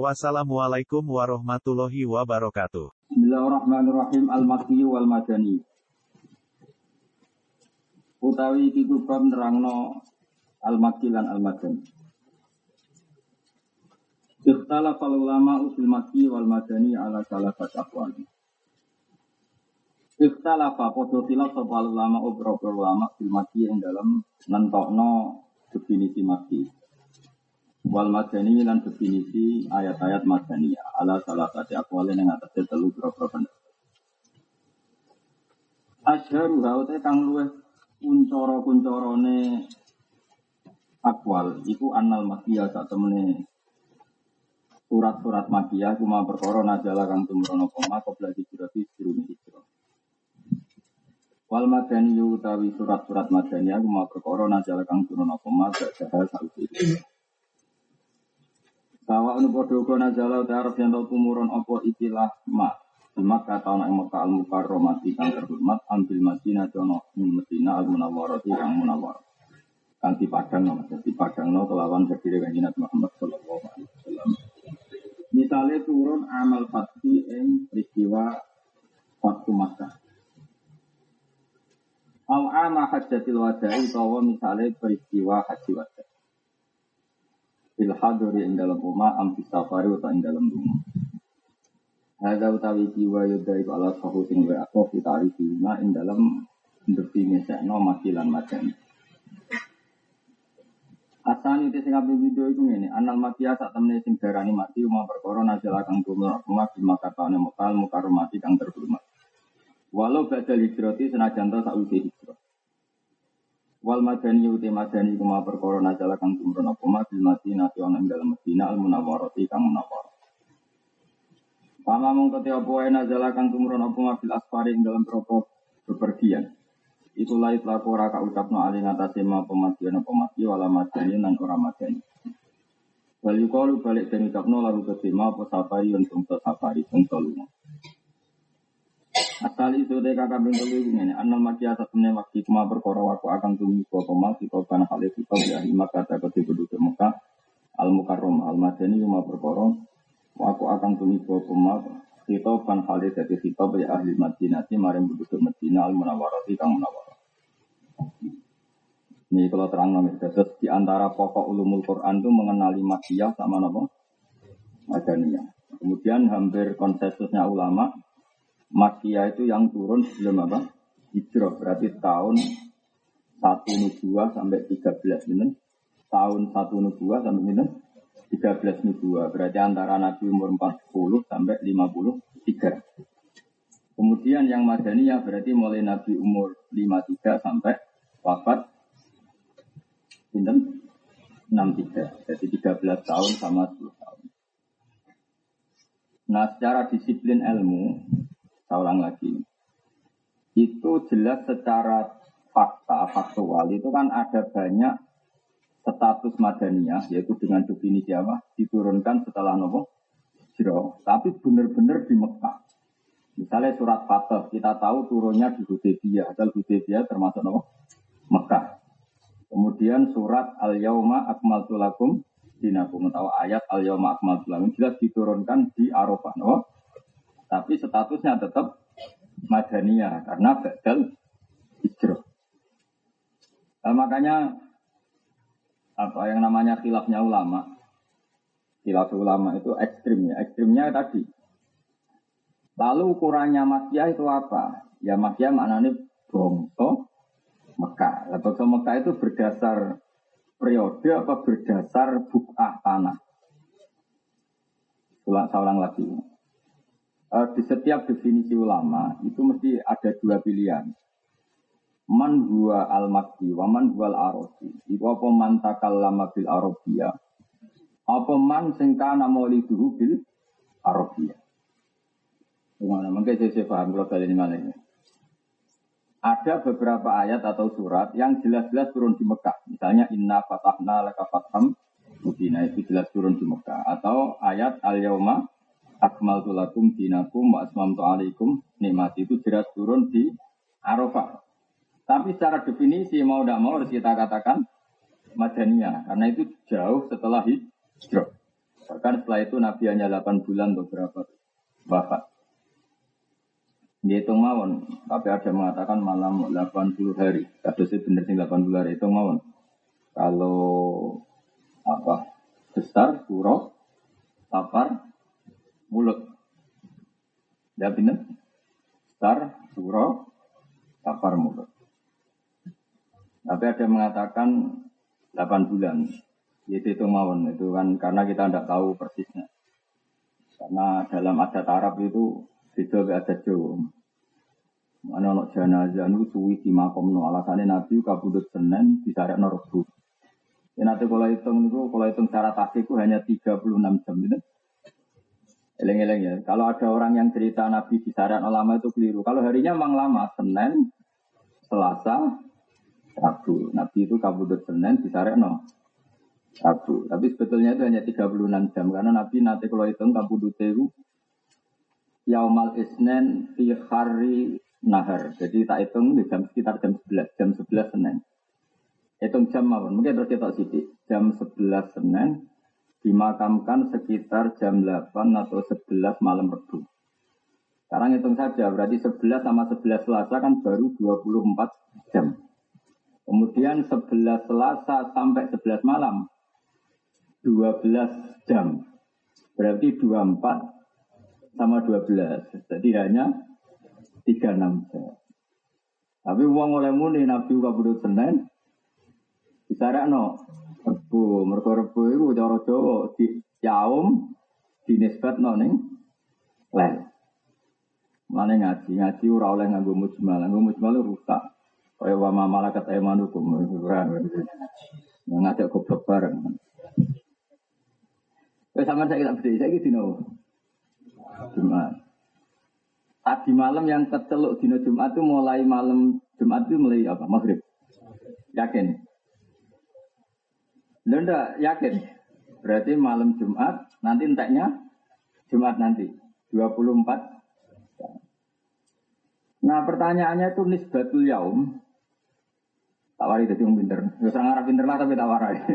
Wassalamualaikum warahmatullahi wabarakatuh. Bismillahirrahmanirrahim. Al-Makki wal Madani Utawi bab nerangno Al-Makki lan Al-Madani. Ikhtala fal ulama usul Makki wal Madani ala salafat aqwal. Ikhtala fa podo khilaf sapa ulama beberapa ulama fil Makki dalam nentokno definisi Makki wal madani lan definisi ayat-ayat madani ala salah satu akwalin yang atasnya telu berapa pendapat. Asyharu haute kang luweh kuncoro-kuncorone akwal iku anal makiyah sak temene surat-surat makiyah cuma perkara najala kang tumrono koma qabla hijrati durunge hijrah. Wal madani utawi surat-surat madani cuma perkara najala kang tumrono koma gak jahal. Sawa anu padha uga nazala ta'aruf yang tau tumurun apa ikilah ma. Mak kata ana ing Mekah al-Mukarramati kang terhormat ambil Madinah jono ing Madinah al-Munawwarati kang munawwar. Kang dipadang no, dipadang no kelawan berdiri kanjeng Nabi Muhammad sallallahu alaihi wasallam. Misalnya turun amal fatih ing peristiwa waktu Makkah. Al ama hajjatil wada'i utawa misalnya peristiwa haji wada' Ilhaduri ing dalam rumah amfi safari atau ing dalam rumah. Hada utawi jiwa yudha iku ala sahu sing wa aku fitari lima ing dalam defini sekno makilan macam. Asani te sing ape video iku ngene, anal makia sak temene sing darani mati umah perkara najal kang tumur rumah di makatane mekal mukaromati kang terhormat. Walau badal hijrati senajan ta sak hijrah. Wal madani uti madani kuma perkara najala kang tumrun apa ma bil madinah ana ing dalem Madinah al munawwarati kang munawwar. Pama mung kete apa wae najala kang tumrun apa ma bil asfari ing dalem propo bepergian. Iku lait laku ora ka ucapno ali ngatasé ma pematian apa mati wala madani nan ora madani. Wal yuqalu balik den ucapno lalu kesima apa safari untung safari untung lunga. Asal itu dek kakak bintu lu ini, anal maki atas temen waktu cuma berkoro aku akan tumi kau pemal kau kana hal itu kau ya lima kata ketiga duduk Mekah al mukarrom al madani cuma berkoro aku akan tumi kau pemal kita kan hal itu jadi kita ya ahli Madinah si maring duduk Madinah al munawarati kang munawar. Ini kalau terang nama terus di antara pokok ulumul Quran itu mengenali makiyah sama nama madaniyah. Kemudian hampir konsensusnya ulama Makia itu yang turun sebelum apa? Hijrah berarti tahun satu nubuah sampai 13 minit. Tahun satu nubuah sampai minit 13 nubuah. Berarti antara Nabi umur 40 sampai 53. Kemudian yang Madaniyah berarti mulai Nabi umur 53 sampai wafat Pinten 63. Jadi 13 tahun sama 10 tahun. Nah secara disiplin ilmu saya ulang lagi. Itu jelas secara fakta, faktual itu kan ada banyak status madaniyah, yaitu dengan definisi apa? Diturunkan setelah nopo Jiro. Tapi benar-benar di Mekah. Misalnya surat Fatah, kita tahu turunnya di Hudaybiyah. Adal Hudaybiyah termasuk nopo Mekah. Kemudian surat Al-Yauma Akmaltu Lakum Dinakum. Tahu ayat Al-Yauma Akmaltu Lakum. Jelas diturunkan di Arafah. Nopo? Tapi statusnya tetap Madaniyah karena badal hijrah. Nah, makanya apa yang namanya khilafnya ulama, khilaf ulama itu ekstrimnya. Ekstrimnya tadi. Lalu ukurannya makiah itu apa? Ya makiah maknanya bongso Mekah. Bongso Mekah itu berdasar periode apa berdasar bukah tanah? Ulang, saya lagi di setiap definisi ulama itu mesti ada dua pilihan. Man huwa al makki wa man huwa al arabi. Iku apa man takallama bil arabiyah. Apa man sing kana mauliduhu bil arabiyah. Gimana? Mungkin saya, paham kalau kalian ini. ada beberapa ayat atau surat yang jelas-jelas turun di Mekah. Misalnya Inna Fatahna Laka Fatham Mubina itu jelas turun di Mekah. Atau ayat Al-Yawma Akmaltu Lakum Dinakum Wa Asmamtu Alaikum Nikmat itu jelas turun di Arafah. Tapi secara definisi mau tidak mau harus kita katakan Madaniyah. Karena itu jauh setelah hijrah. Bahkan setelah itu Nabi hanya 8 bulan beberapa wafat. Dihitung mawon, tapi ada yang mengatakan malam 80 hari. Kasusnya benar sih 80 hari, itu mawon. Kalau apa besar, surah, tapar, mulut. Ya benar. Besar, surah, tapar, mulut. Tapi ada yang mengatakan 8 bulan. Itu itu mawon, itu kan karena kita tidak tahu persisnya. Karena dalam adat Arab itu Beda be adat Jawa. Mana ono jenazah nu suwi di makom no alasannya Nabi kabudut Senin disarekno Rebo. Ya nanti kalau hitung itu kalau hitung secara tahqiq itu hanya 36 jam gitu. Eleng-eleng ya. Kalau ada orang yang cerita Nabi di disarekno lama itu keliru. Kalau harinya memang lama, Senin, Selasa, Rabu. Nabi itu kabudut Senin disarekno Rabu. Tapi sebetulnya itu hanya 36 jam karena Nabi nanti kalau hitung kabudut itu Yaumal Isnen fi hari nahar. Jadi tak hitung di jam sekitar jam 11, jam 11 Senin. Hitung jam apa? Mungkin terus kita sih Jam 11 Senin dimakamkan sekitar jam 8 atau 11 malam Rebu. Sekarang hitung saja, berarti 11 sama 11 Selasa kan baru 24 jam. Kemudian 11 Selasa sampai 11 malam 12 jam. Berarti 24 sama 12. Jadi hanya 36 jam. Tapi uang oleh muni Nabi kabudut Senin no Rebu, mereka rebu itu cara Jawa di yaum di nisbat ning lel. Mana ngaji, ngaji ora oleh nganggo mujmal, nganggo mujmal rusak. Kaya wa malakat aymanukum. Ngajak goblok bareng. Wes sampean saya tak bedhe, saiki dino Jumat. Tadi malam yang keceluk dino Jumat itu mulai malam Jumat itu mulai apa? Maghrib. Yakin? Lo yakin? Berarti malam Jumat, nanti enteknya Jumat nanti. 24 Nah pertanyaannya itu nisbatul yaum. Tawari jadi yang pinter. Ya serang pinter lah tapi tawari.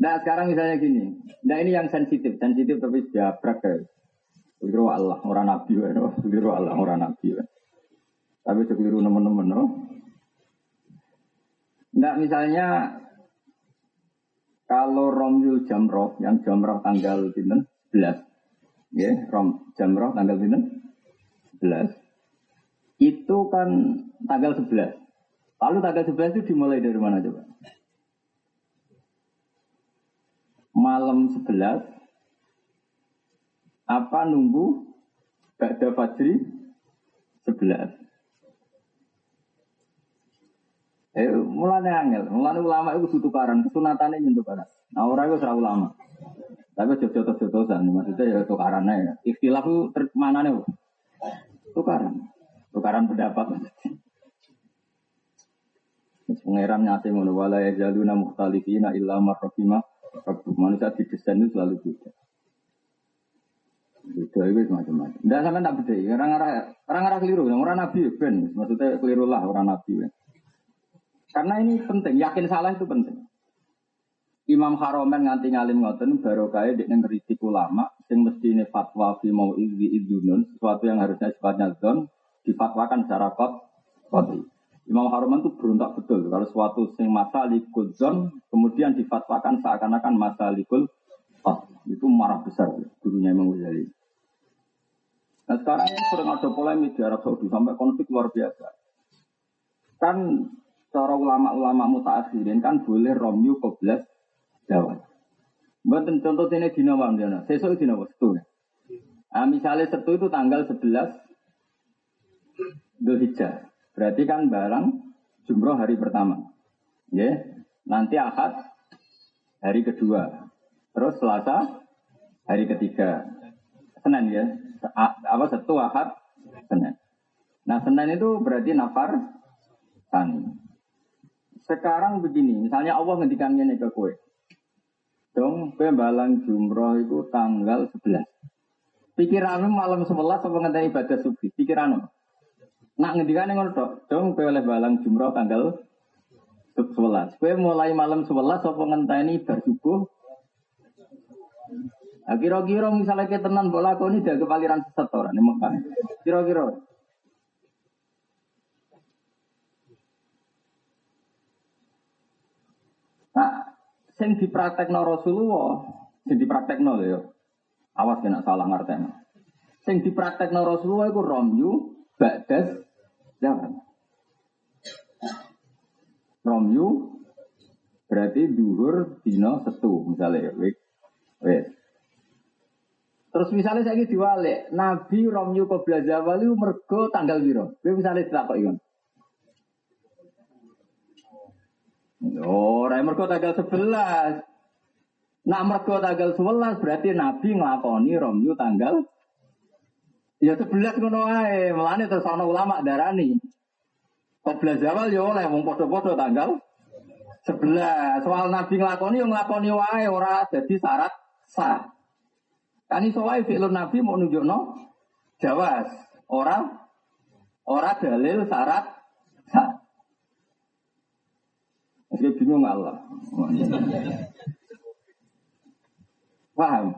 Nah sekarang misalnya gini, nah ini yang sensitif, sensitif tapi sudah praktek. Keliru Allah, orang nabi, no? keliru Allah, orang nabi. Tapi keliru teman-teman, no? Nah misalnya kalau Romyul Jamroh, yang Jamroh tanggal 11, ya, Rom Jamroh tanggal 11, itu kan tanggal 11. Lalu tanggal 11 itu dimulai dari mana coba? malam 11 apa nunggu? Ba'da Fajri 11 Eh, mulane angel, mulane ulama itu butuh karan, kesunatannya nyentuh karan. Nah orang itu serah ulama, tapi jodoh-jodohan, maksudnya ya tukarannya ya. Ikhtilaf itu mana nih? Tukaran, tukaran pendapat. Pangeran nyate ngono wala ya jaluna mukhtalifina illa marrafimah Manusia didesain itu selalu beda. Beda itu macam-macam. Tidak sampai tak beda. Orang-orang orang keliru. Orang nabi ben. Maksudnya keliru lah orang nabi. Karena ini penting. Yakin salah itu penting. Imam Haromen nganti ngalim ngoten baru kaya di ngeritik ulama yang mesti ini fatwa fi mau izi idunun sesuatu yang harusnya sifatnya zon difatwakan secara kot koti. Imam Haruman itu berontak betul. Kalau suatu sing masalikul zon kemudian difatwakan seakan-akan masalikul oh, itu marah besar gurunya Imam Ghazali. Nah sekarang ini sering ada polemik di Arab Saudi sampai konflik luar biasa. Kan cara ulama-ulama mutaakhirin kan boleh romyu koblas jawab. Buat contoh ini di nama mana? Sesuk di nama setu. Nah, misalnya setu itu tanggal 11 Dzulhijjah. Berarti kan barang jumroh hari pertama. Ya, nanti akad hari kedua. Terus selasa hari ketiga. Senin ya. Apa satu akad Senin. Nah Senin itu berarti nafar tani. Sekarang begini, misalnya Allah ngendikan ini ke kue. Dong, kue balang jumroh itu tanggal 11. Pikiranmu malam 11 apa ngenteni ibadah subuh? Pikiranmu. Nak ngendikan ngono tok. Dong, kue oleh balang jumroh tanggal 11. Kue mulai malam 11 apa ngenteni bar subuh? Nah, kira-kira misalnya kita tenan bola kau ini jaga paliran sesat orang ini Mekah. Kira-kira. Nah, sing dipraktekno Rasulullah, sing dipraktekno lho ya. Awas kena salah ngerteni. Sing dipraktekno Rasulullah iku romyu ba'das zaman. Romyu berarti duhur dino setu misalnya wik wik Terus misalnya saya diwalik, Nabi Romyu Qobla Zawali mergo tanggal biro. Gue misalnya tidak kok. Oh, rai mergo tanggal 11. Nak mergo tanggal 11 berarti Nabi ngelakoni Romyu tanggal Ya 11 ngono ae. Mulane terus ana ulama darani. Qobla Zawal ya oleh wong padha-padha tanggal 11. Soal Nabi ngelakoni yang ngelakoni wae ora jadi syarat sah. Kan iso wae fi'lun nabi mau nunjukno jawas. Ora ora dalil syarat sah. Masih bingung Allah. Paham?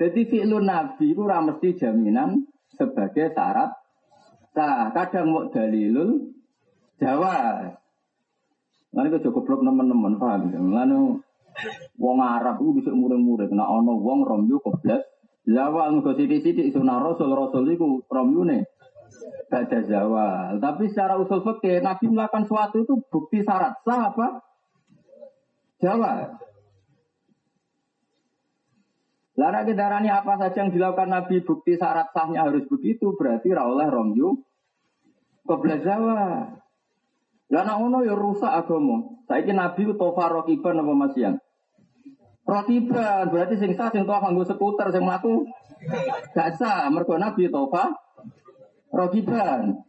Jadi fi'lun nabi itu mesti jaminan sebagai syarat sah. Kadang mau dalilul jawas. Lalu itu cukup blok teman-teman paham? Lalu Wong Arab itu bisa murid-murid. Nah, ono wong romyu koblas. Zawal muka sidik-sidik sunah rasul rasul itu romyu nih. Baca zawal. Tapi secara usul fikih Nabi melakukan suatu itu bukti syarat sah apa? Jawa. Lara kedarani apa saja yang dilakukan Nabi bukti syarat sahnya harus begitu berarti rawleh romyu koblas Jawa. Lah nak ngono ya rusak agama. Saiki Nabi utawa rokiban apa Mas Yang? Rokiban berarti sing sah sing toh nganggo skuter sing mlaku gak sah mergo Nabi tofa rokiban.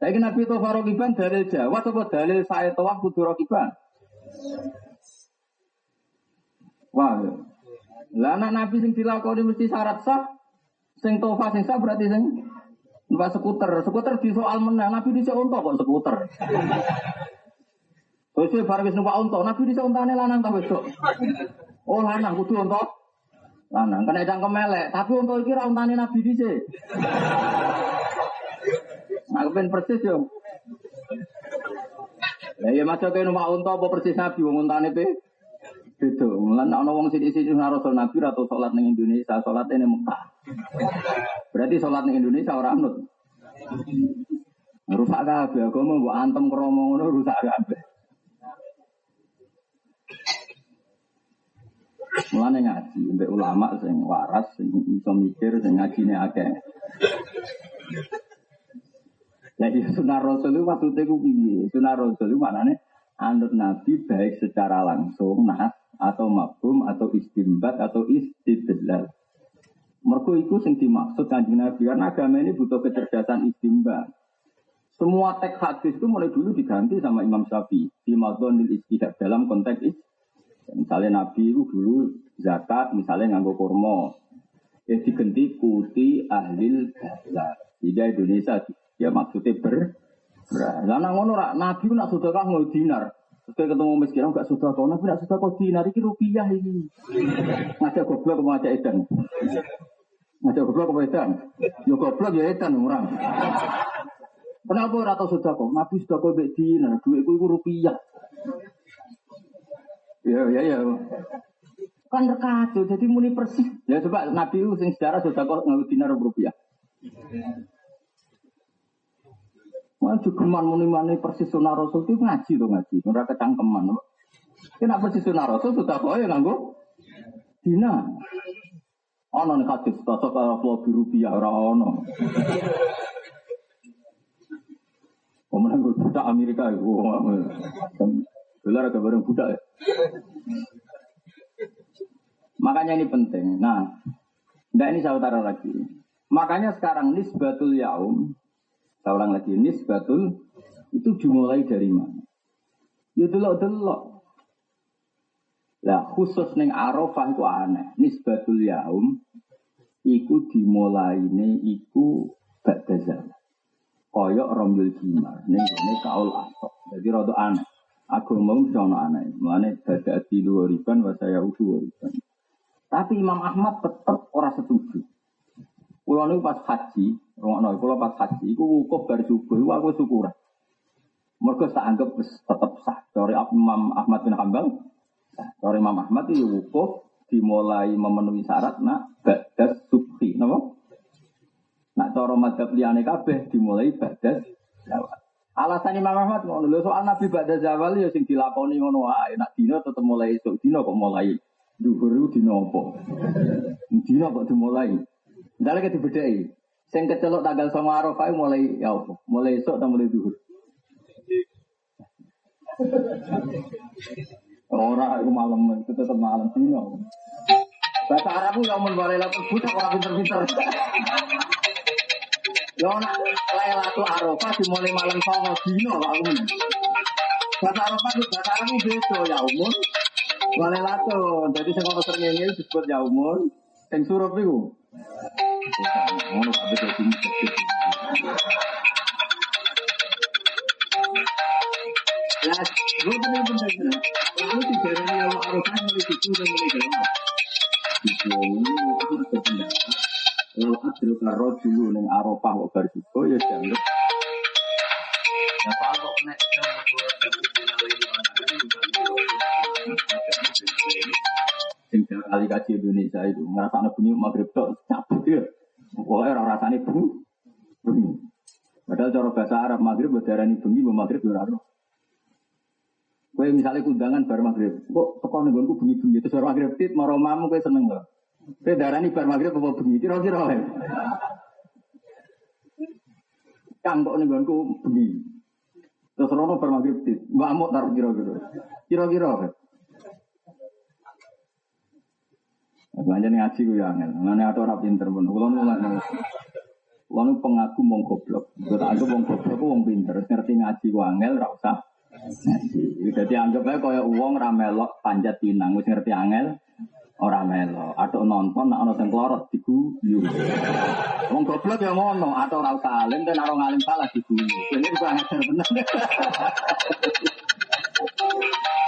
Saiki Nabi tofa rokiban dalil Jawa apa dalil saya toa kudu rokiban? Wah. Lah anak Nabi sing dilakoni mesti syarat sah. Sing tofa sing sah berarti sing numpak skuter. Skuter di soal menang Nabi di untuk kok skuter. Terus dia bareng numpak unta, Nabi bisa untane lanang ta wedok. Oh lanang kudu unta. Lanang kena cangkem melek, tapi unta iki ra untane Nabi dhisik. Nah, ben persis yo. Lah ya maca kene numpak unta apa persis Nabi wong untane pe. Beda. Mulan ana wong sithik-sithik Rasul Nabi atau salat ning Indonesia, salat ning Mekah. Berarti salat ning Indonesia ora anut. Rusak kabeh agama mbok antem kromo ngono rusak kabeh. Mulane ngaji, mbek ulama sing waras, sing iso mikir, sing ngajine akeh. Jadi sunnah Rasul itu maksudnya itu piye? Sunnah Rasul itu maknanya anut Nabi baik secara langsung, nas atau mabum atau istimbat atau istidlal. Mereka itu yang dimaksud kanjeng Nabi karena agama ini butuh kecerdasan istimbat. Semua teks hadis itu mulai dulu diganti sama Imam Syafi'i di Madonil Istihad dalam konteks istihad. Misalnya Nabi itu dulu zakat, misalnya nganggo kurma. Ya diganti kuti ahlil bazar. Jika Indonesia ya maksudnya ber Karena ngono rak Nabi nak sudah kah ngau dinar. Terus ketemu miskin enggak sudah kau Nabi nak sudah kau dinar ini rupiah ini. Ngajak goblok mau ngajak edan. Ngajak goblok apa edan? Yo goblok ya edan orang. Kenapa ora tau sudah kau? Nabi sudah kau dinar, duitku itu rupiah. Ya, ya, ya. Kan rekado, jadi muni persis. Ya coba Nabi itu sing sejarah sudah kok nggak dinar rupiah. Wah, geman muni mani persis sunnah Rasul itu ngaji tuh ngaji, ora kecangkeman. Kena persis sunnah Rasul sudah kok ya nganggo dina. Ono nek hadis tasok karo rupiah ora ono. Pemenang budak Amerika itu. Dolar agak bareng budak ya. Makanya ini penting. Nah, enggak ini saya taruh lagi. Makanya sekarang nisbatul yaum Saya ulang lagi, nisbatul itu dimulai dari mana? Ya delok-delok. Lah khusus neng Arafah itu aneh. Nisbatul yaum iku dimulai ini iku ba'da zaman. Koyok romyul jimar. Ning ini kaul asok. Jadi rada aneh. Agama bisa ono aneh. Mulane dada di dua riban wa saya usu riban. Tapi Imam Ahmad tetap orang setuju. Kulo niku pas haji, rungokno kulo pas haji iku wukuf bar subuh iku aku syukuran. Mergo tak anggap wis tetep sah. Dari Imam Ahmad bin Hambal, dari Imam Ahmad itu wukuf dimulai memenuhi syarat nak badas subhi, napa? Nak cara madzhab liyane kabeh dimulai badas zawal. Alasan Imam Ahmad ngono lho soal Nabi badas zawal ya sing dilakoni ngono wae. Nak dina tetep mulai esuk dina kok mulai dhuwur dina apa? Dina kok dimulai. Misalnya kita dibedai, sing kecelok tanggal sama Arafah mulai ya apa? Mulai esok atau mulai duhur? Orang itu malam itu tetap malam sini Bahasa Arab yang membalai lalu buta orang pinter-pinter. Ya nak Lailatul Arafah dimulai malam songo dino Pak Umun. Bahasa Arafah itu bahasa Arab beda ya umur. Lailatul. Jadi saya kalau sering disebut ya umur. Yang suruh itu. Ya, gue bener bener. Lalu ada yang Arafah mulai itu dan mulai jalan. Itu aku berpendapat. Lalu adil karo dulu neng Arafah kok baru juga ya dianggap. Ya kalau nek sama dua tapi dinalai Sing kali kaji Indonesia itu ngerasa anak bunyi maghrib tok cabut ya. Pokoknya orang rasanya bunyi. Bunyi. Padahal cara bahasa Arab maghrib berdarani bunyi, maghrib ya ora Kue misalnya kundangan bar maghrib, kok teko nih gue bunyi bunyi terus bar maghrib tit mau mamu kue seneng. Kue darah nih bar maghrib apa bunyi kira kira lah. Kang kok gue bunyi. Terus rono bar maghrib tit, mbak mau taruh kira kira. Kira kira. Banyak ngaji gue yang angel, mana ada orang pinter pun. Nulak Kalau nu pengaku mau goblok, gue anggap mau goblok, gue mau pinter, ngerti ngaji gue angel, rasa jadi anggap aja kaya uang ramelok panjat pinang, wis ngerti angel ora melo. Atau nonton nek ana sing klorot diguyu. Wong goblok ya ngono, atau ora usah alim dan ora ngalim salah diguyu. Ini juga ngajar bener.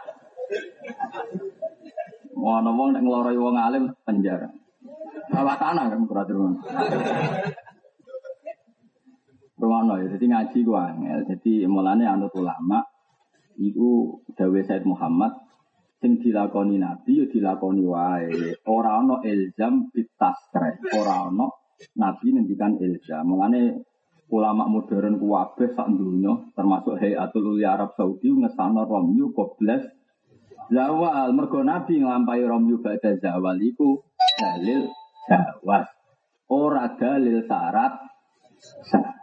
Wah, ngomong nek ngeloroi wong alim penjara. Bawa tanah kan kurang Rumono ya, jadi ngaji gua angel. Jadi mulane anut ulama itu dawe Said Muhammad sing dilakoni Nabi ya dilakoni wae. Ora ana ilzam bitasre, ora ana Nabi ngendikan ilzam. Mulane ulama modern kuwabe sak dunya termasuk Hayatul Uli Arab Saudi ngesana romyu kobles zawal mergo Nabi nglampahi romyu badha zawal iku dalil jawaz. Ora dalil syarat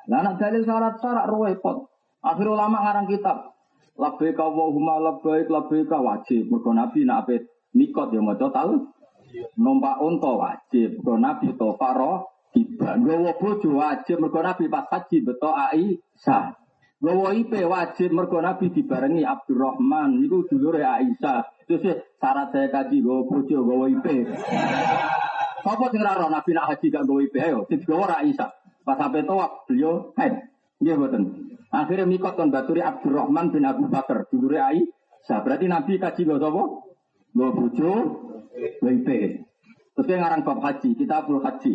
Lah anak dalil syarat-syarat repot. Akhir ulama ngarang kitab. Labbaik Allahumma labbaik labbaik wajib. Mergo Nabi nak ape nikot ya maca tal. Numpak unta wajib. Mergo Nabi to faro tiba. Gowo bojo wajib mergo Nabi pas haji beto ai sah. Gowo IP wajib mergo Nabi dibarengi Abdurrahman niku dulure Aisyah. Terus syarat saya kaji gowo bojo gowo IP. Sopo sing ora Nabi nak haji gak gowo IP ayo sing gowo Aisyah. Pas sampai tawaf beliau haid. Iya betul. Akhirnya mikot kon baturi Abdurrahman bin Abu Bakar dulure ai. Sa berarti Nabi kaji gak sapa? Gak bojo, WP. Terus dia ngarang bab haji, kita full haji.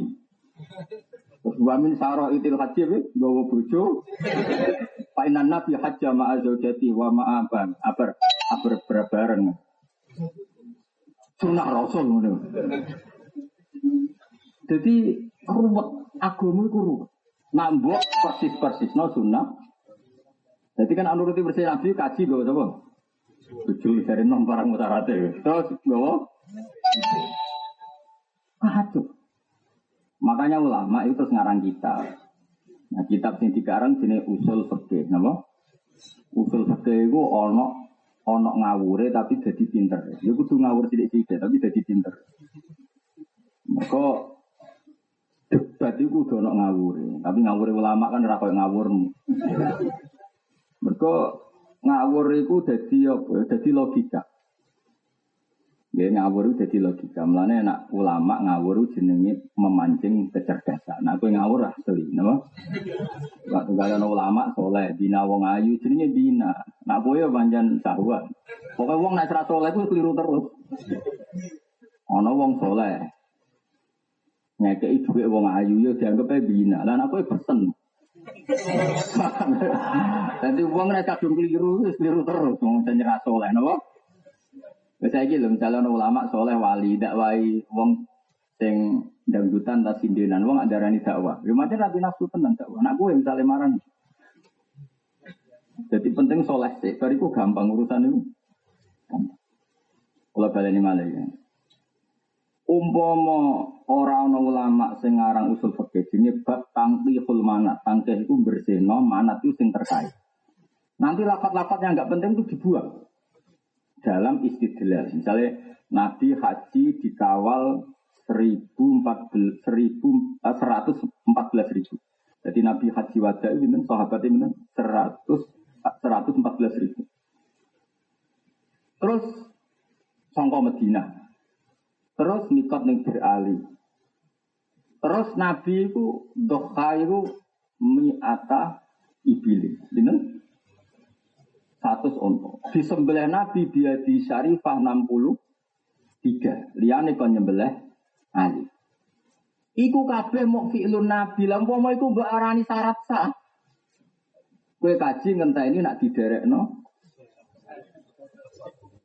Terus wa min saro itil haji apa? Gawa bojo. Painan Nabi haji ma'a zaujati wa ma'aban. Aber, aber berbareng. Sunah Rasul Jadi ruwet agama iku ruwet. Nambok persis-persis no sunnah. Jadi kan anuruti bersih Nabi kaji gue apa? Tujuh dari enam barang mutarate. Terus gue Kacau. Makanya ulama itu terus ngarang kitab. Nah kitab sing dikarang jenis usul fikih? Usul fikih itu ono ono ngawure tapi jadi pinter. Ya kudu ngawur sithik-sithik tapi jadi pinter. Maka debat itu kudu ono ngawure, tapi ngawure ulama kan ora koyo ngawurmu. Ngawur itu jadi apa? Jadi logika. Ya ngawur itu jadi logika. Mulane anak ulama ngawur jenenge memancing kecerdasan. Nah, aku ngawur asli, napa? Waktu kalian ulama soleh, bina wong ayu jenenge bina. Nak kowe ya panjan sahwa. Pokoke wong nek ora soleh ku keliru terus. Ana wong soleh. Ngekeki dhuwit wong ayu ya dianggap bina. Lah nek kowe pesen. Nanti wong nek kadung keliru, keliru terus wong nyerah soleh, napa? Saya lho misalnya ulama soleh wali dakwai wong sing dangdutan tas sindenan wong adarani dakwah. Ya macam rapi nafsu tenan dakwah. Nak gue misalnya marah. Jadi penting soleh sih. Bariku gampang urusan itu. Kalau baleni malah ya. Umpama ora ana ulama sing usul fikih jenenge bab tangkihul manat. Tangkih iku bersihno, manat itu sing terkait. Nanti lapat-lapat yang enggak penting itu dibuang dalam istidlal. Misalnya Nabi haji dikawal 1014 114 ribu. Jadi Nabi haji wada itu sahabatnya itu 100 114 ribu. Terus songko Medina. Terus nikot ning berali. Terus Nabi itu doha itu mi'ata ibili. Satu onto. Di sebelah Nabi dia di Syarifah 63. Liane kon nyembelih Ali. Iku kabeh mau fi'lun Nabi. Lah mau iku mbok arani syarat sah. Kue kaji ngenteni nak diderekno.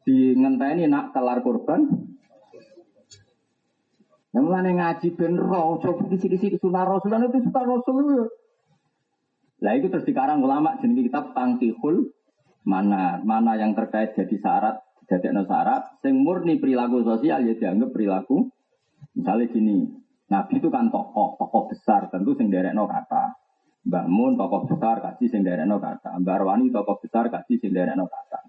Di ngenteni nak kelar korban. Yang mulane ngaji ben roh, coba di sini sunah rasul, itu sunah rasul. Lah itu terus dikarang ulama jenis kitab Tangkihul mana mana yang terkait jadi syarat jadi no syarat sing murni perilaku sosial ya dianggap perilaku. Misalnya gini Nabi itu kan tokoh tokoh besar tentu sing no kata. Mbak Mun tokoh besar kasih sing no kata. Mbak Arwani tokoh besar kasih sing no kata.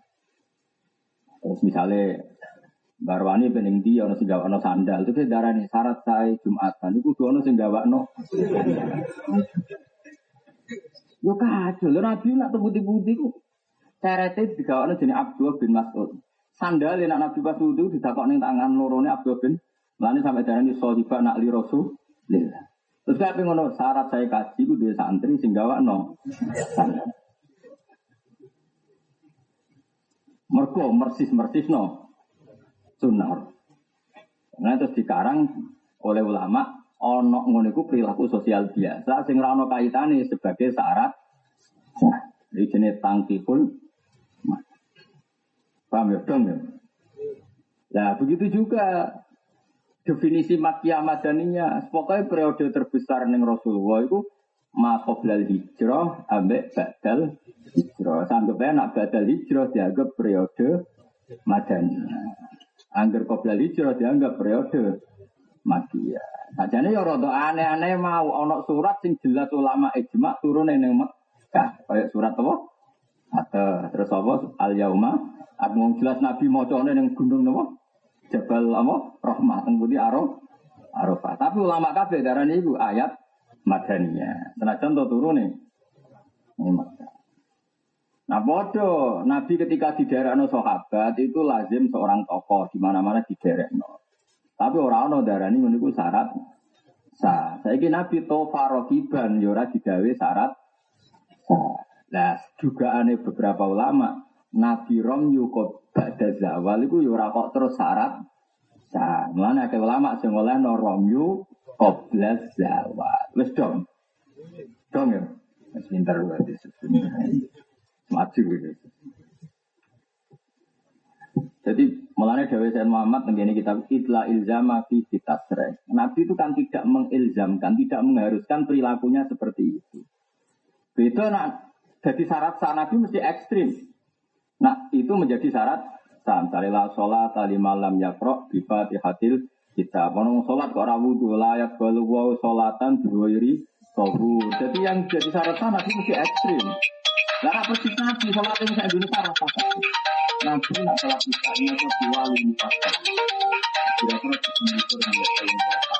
Terus misalnya Mbak Arwani pening dia ono sing no sandal. Itu darah nih syarat saya Jumatan itu tuh ono sing no Yo kacau, Nabi nak tebuti-buti Cerete digawakno jenis Abdul bin Mas'ud. Sandal yang Nabi pas wudu didakok ning tangan lorone Abdul bin Lani sampai darani sohiba nak li rasul. Terus kayak ngono syarat saya kaji ku dia santri sing gawakno. Mergo mersis-mersis no sunnah. Nah terus dikarang oleh ulama ono ngono perilaku sosial biasa sing ora ono kaitane sebagai syarat. Ini jenis tangkiful Paham ya? Dong ya? Nah, begitu juga definisi makia madaninya. Pokoknya periode terbesar neng Rasulullah itu makoblal hijrah ambek badal hijrah. Sampai nak badal hijrah dianggap periode madaninya. Angger koblal hijrah dianggap periode makia. Sajane ya rada aneh-aneh mau ana surat sing jelas ulama ijma turun ning Mekah. Kayak surat apa? Atau terus apa? Al yauma Aku jelas Nabi mocone yang gunung nopo Jabal apa? Rahmah tembudi Araf Arafah. Tapi ulama kabeh darane iku ayat madaniyah. Senajan to turune. Ini Nah bodoh, Nabi ketika di daerah no sahabat itu lazim seorang tokoh di mana-mana di daerah no. Tapi orang no darah ini menunggu syarat sah. Saya Nabi tofa rokiban yora ya digawe syarat sah. Nah juga aneh beberapa ulama Nabi Rom yukot ba'da zawal itu yura kok terus syarat. Nah, mulanya ke ulama sing oleh no Rom yu qabla zawal. Wis dong. Dong ya. Wis pinter berarti. Maju gitu. Jadi mulanya Dewi Sayyid Muhammad begini kita itla ilzama fi fitasre. Nabi itu kan tidak mengilzamkan, tidak mengharuskan perilakunya seperti itu. Itu nak jadi syarat sah Nabi mesti ekstrim. Nah itu menjadi syarat sah. La sholat tali malam yakro bifatihatil kita. Kalau sholat kok rawu layak balu wow sholatan biwiri tohu. Jadi yang jadi syarat sah Nabi mesti ekstrim. Lara persis nabi sholat ini saya dulu sarah pasal. Nabi nak sholat kita ini atau dua lima pasal. Kira-kira sebentar yang paling pasal.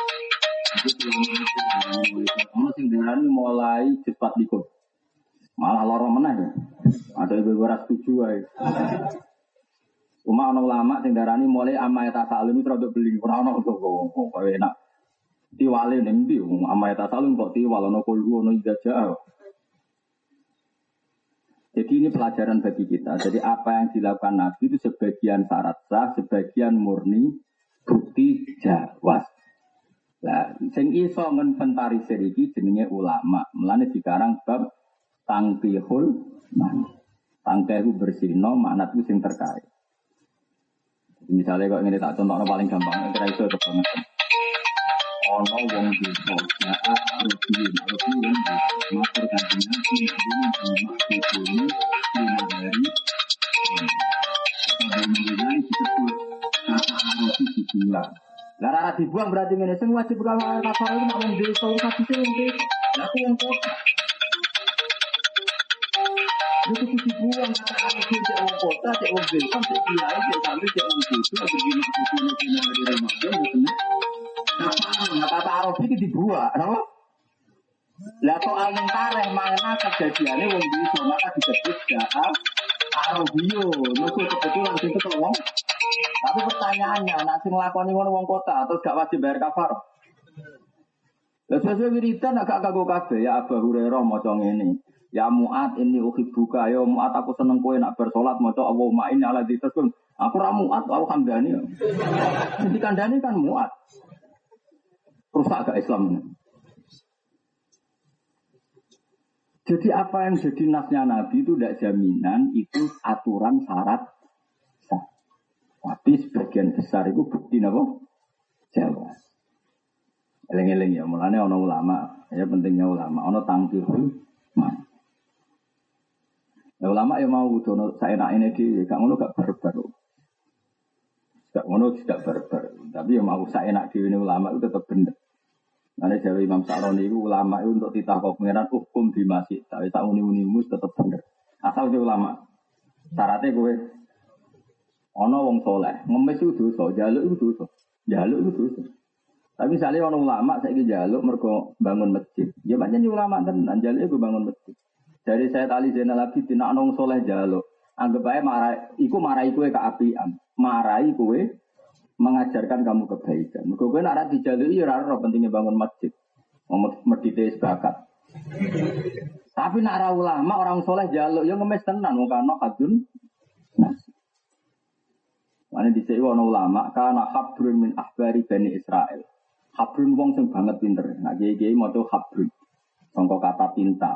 Ono sing mulai cepat likut. Malah loro meneh. Ada ibu ora setuju wae. Cuma ono ulama sing darani mulai amma ya tasalum itu rada beli ora ono kok enak. Tiwale ning ndi amma ya tasalum kok tiwal ono kulhu ono ijazah. Jadi ini pelajaran bagi kita. Jadi apa yang dilakukan Nabi itu sebagian syarat sah, sebagian murni, bukti jawas. Lah, sing iso nginventarisir iki jenenge ulama. Mulane dikarang bab tangkihul man. Tangkihu bersino makna itu sing terkait. Misalnya kok ini tak contohnya paling gampang, kira iso kebangetan. Ono wong desa, ya Nabi, nabi mak dikuni, lima hari, kata dibuang. Lah dibuang berarti ngene sing wajib kalau kafar itu mak wong desa urusan dise wong desa. Lah aku wong kota. Itu kudu dibuang kata arufin cek wong kota, cek wong desa, cek kiai, cek santri, cek wong desa, ada gini kudu bener. Nah, kata arufin itu dibuang, kenapa? Lah soal yang tareh mana kejadiannya wong desa maka disebut Arabio, nusul kebetulan itu ke wong. Tapi pertanyaannya, nak sing nglakoni ngono wong kota terus gak wajib bayar kafar. Lah sesuai wiridan agak kagok kabeh ya Abu Hurairah maca ngene. Ya Mu'ad ini uhibbuka ya Mu'ad aku seneng kowe nak bersolat maca Allahumma inni ala dzikrikum. Aku ra Mu'ad aku kandhani. Jadi kandhani kan Mu'ad. Rusak gak Islam. Jadi apa yang jadi nasnya Nabi itu tidak jaminan itu aturan syarat sah. Tapi sebagian besar itu bukti apa? Jawa. Eleng-eleng ya, mulanya ono ulama, ya pentingnya ulama, ono tangkirul man. Ya, ulama ya mau dono saya nak ini di, gak ngono gak barbar. Gak ngono tidak barbar. Tapi ya mau saya nak di ini ulama itu tetap benar. Nanti dari Imam Sa'roni itu ulama itu untuk titah kau pengiran hukum di masjid. Tapi tak uni-unimu tetap bener. Asal dia ulama. Syaratnya gue. Ono wong soleh. Ngemis itu dosa. Jaluk itu dosa. Jaluk itu dosa. Tapi misalnya ono ulama saya ke jaluk mereka bangun masjid. Ya banyak ulama tenan. Jaluk itu bangun masjid. Dari saya tali Zainal Abidin. Nak nong soleh jaluk. Anggap aja marah. Iku marah iku keapian. Marahi kue mengajarkan kamu kebaikan. Mergo kowe nek ora dijaluki ya ora pentingnya bangun masjid. Medite sebakat. Tapi nek ora ulama orang soleh jaluk ya ngemis tenan wong kana hadun nas. Mane dhisik ana ulama kana habrun min ahbari Bani Israel. Habrun wong sing banget pinter. Nah kiai-kiai maca habrun. Sangka kata tinta.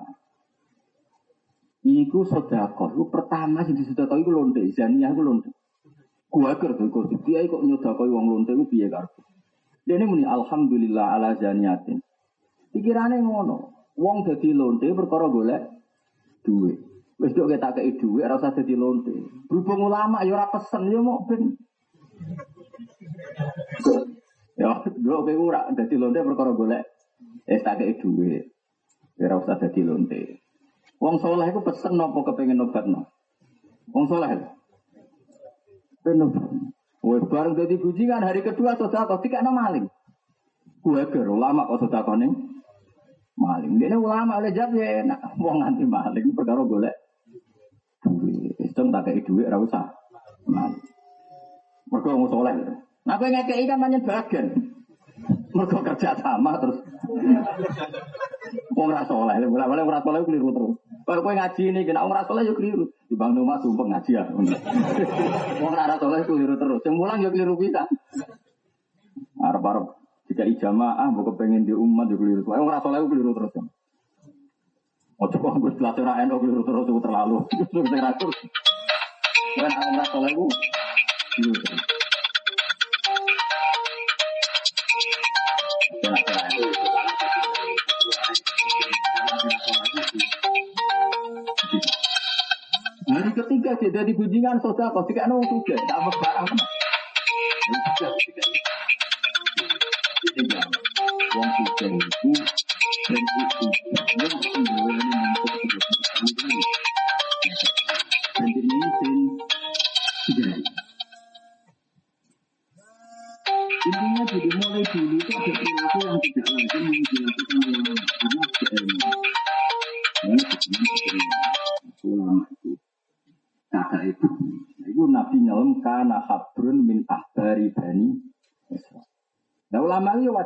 Iku sedekah. Iku pertama sing disedekah iku lonte, zaniah iku lonte. Gua ker tuh kok dia kok nyodakoi wong lonte ku piye karep. Dene muni alhamdulillah ala zaniatin. Pikirane ngono. Wong dadi lonte perkara golek duit. Wis dok ketak kei duit ora usah dadi lonte. Berhubung ulama ya ora pesen ya mau ben. Ya, dok kowe ora dadi lonte perkara golek eh tak kei duit. Ya usah dadi lonte. Wong soleh iku pesen nopo kepengin obatno. Wong soleh. Penuh. Wes bareng jadi kan hari kedua saudara tiga nama maling. Gue ger ulama kok saudara nih maling. Dia ulama oleh jawab ya enak. Wong nganti maling perkara golek. Iseng tak kayak duit ora usah. Maling. Mergo wong soleh. Nah kowe ngekeki kan manyen bagian. Mergo kerja sama terus. Wong ora soleh, bola-bola ora soleh keliru terus. Kalau kowe ngaji ini, kena wong ora soleh yo keliru. Di Bang Noma sumpah ngaji ya. Wong ora soleh keliru terus. Sing mulang yo keliru bisa. Arep-arep jika ijamaah mbok pengen di umat yo keliru. Wong ora soleh keliru terus. Ojo kok gue belajar NU keliru terus terlalu. Terus teratur. Kan ora soleh ku keliru terus. Jadi bujingan sosial kau tidak juga, tidak apa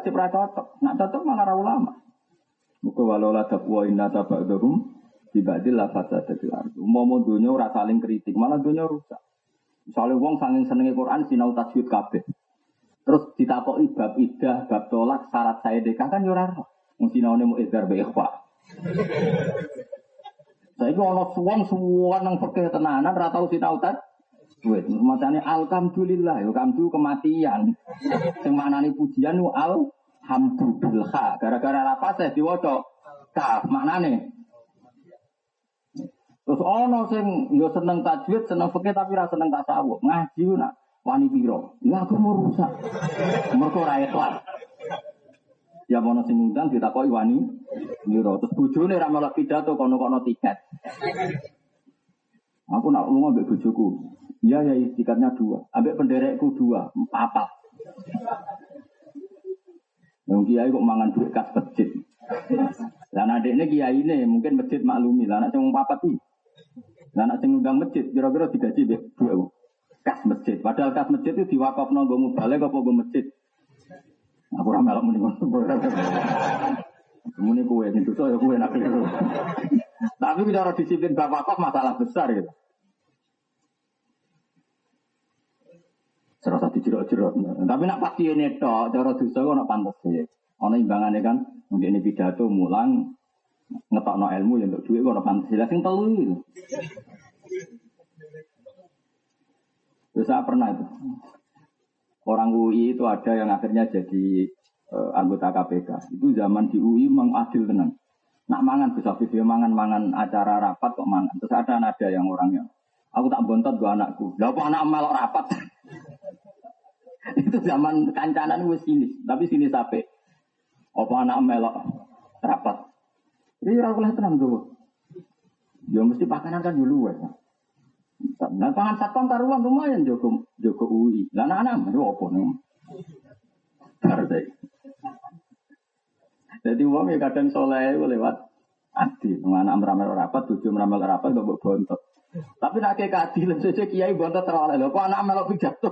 wajib ra cocok. Nak cocok malah ra ulama. Muka walau la taqwa inna tabadahum dibadil la fasadatil ardu. Mau dunia ora saling kritik, malah dunia rusak. Misalnya wong saking senenge Quran sinau tajwid kabeh. Terus ditakoki bab idah, bab tolak, syarat saya dekah kan yo ora roh. Wong sinaune mu idzar be ikhwa. Saiki ana suwon suwon nang fikih tenanan ora tau sinau tajwid. Macane alhamdulillah yo kamdu kematian. Sing maknane pujian nu alhamdulillah. Gara-gara apa saya diwaca kaf maknane Terus ono sing yo seneng tajwid, seneng fikih tapi ra seneng tasawuf. Ngaji nak wani piro? Ya aku mau rusak. Mergo ora ikhlas. Ya ono sing ngundang ditakoki wani piro. Terus bojone ra melok pidato kono-kono tiket. Aku nak lunga ambek bojoku. Iya ya tiketnya dua. Ambek penderekku dua, empat. Yang kiai kok mangan duit kas masjid. Dan adiknya kiai ini mungkin masjid maklumi. Lah anak cuma papat nih. Lah anak ngundang masjid kira-kira digaji deh dua kas masjid. Padahal kas masjid itu diwakaf nonggo balik apa gue masjid. Aku ramelok muni ngono. Muni kue sing dosa ya kue nak. Tapi bicara disiplin bapak kok masalah besar gitu. Serasa dijerok-jerok. Tapi nak pasti ini tok, cara dosa kok nak pantas sih. Ono imbangannya kan, mungkin ini pidato mulang ngetokno ilmu ya untuk duit kok nak pantas. Lah sing telu saya pernah itu. Orang UI itu ada yang akhirnya jadi uh, anggota KPK. Itu zaman di UI memang adil tenang. Nak mangan bisa video mangan-mangan acara rapat kok mangan. Terus ada nada yang orangnya. Aku tak bontot gua anakku. Lah anak melok rapat? itu zaman kancanan wis sinis, tapi sini sampai. Apa anak melok rapat? Ini ora tenang tuh. Ya mesti pakanan kan dulu ya. Nah, pangan satpam karuan lumayan Joko Joko UI. Lah anak-anak itu apa nih? Partai. Jadi uang ya kadang soleh lewat adi. Anak meramel rapat, tujuh meramel rapat, gak bontot. Tapi nak kayak keadilan saja kiai bontot terlalu lho. Kok anak melok pidato?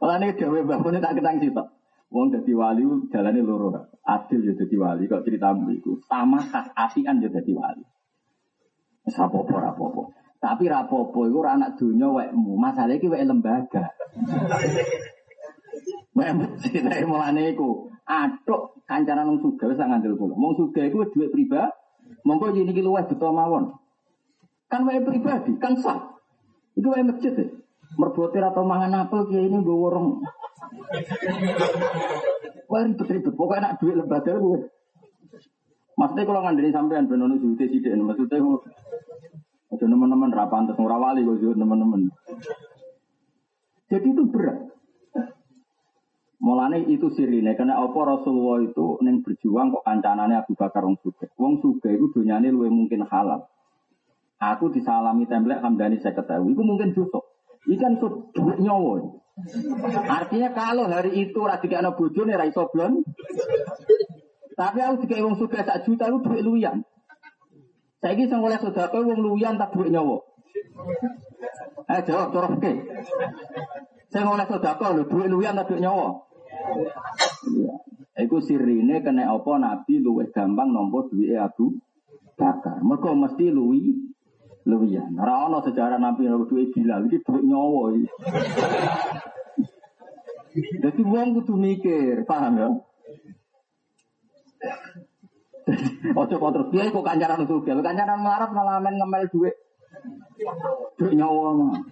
Malah ini gawe mbah tak ketang sih Wong jadi wali jalannya loro. Adil ya jadi wali. Kok ceritamu itu sama khas asian ya jadi wali. Rapopo, rapopo. Tapi rapopo itu anak dunia wekmu. Masalah itu wek lembaga. Wek masjid ae mulane iku. Atuk kancanan wong sugih wis ngandel kula. Wong sugih iku duit pribadi. Monggo yen iki luwih buta mawon. Kan wek pribadi, kan sah. Itu wek masjid. Ya? Merbotir atau mangan apel kiai ini gue worong. Wah ribet-ribet. Pokoknya nak duit lembaga gue. Maksudnya kalau ngandani sampean benar benar sih sih maksudnya ada teman-teman rapan terus ngurawali gue teman-teman. Jadi itu berat. Mulane itu sirine karena apa Rasulullah itu neng berjuang kok kancanane Abu Bakar wong suge. Wong suge itu dunyane luwih mungkin halal. Aku disalami template Hamdani saya ketahui, itu mungkin dosa. Ikan itu duit nyawa. Artinya kalau hari itu radika anak bojo nih raiso blon. Tapi aku tiga wong suka sak juta itu duit luyan. Saya ini oleh saudara wong luyan tak duit nyawa. Eh jawab cara fikih. Saya oleh sedekah lho, duit luwian ta duit nyawa. Iku sirine kena apa Nabi luwih gampang nampa duwike Abu Bakar. Mergo mesti luwi luwian. Ora ana sejarah Nabi nampa duwike Bilal iki duit nyawa iki. Jadi wong kudu mikir, paham ya? Ojo kok terus dia kok kancaran itu, kancaran melarat malah main ngemel duit. Duit nyawa mah.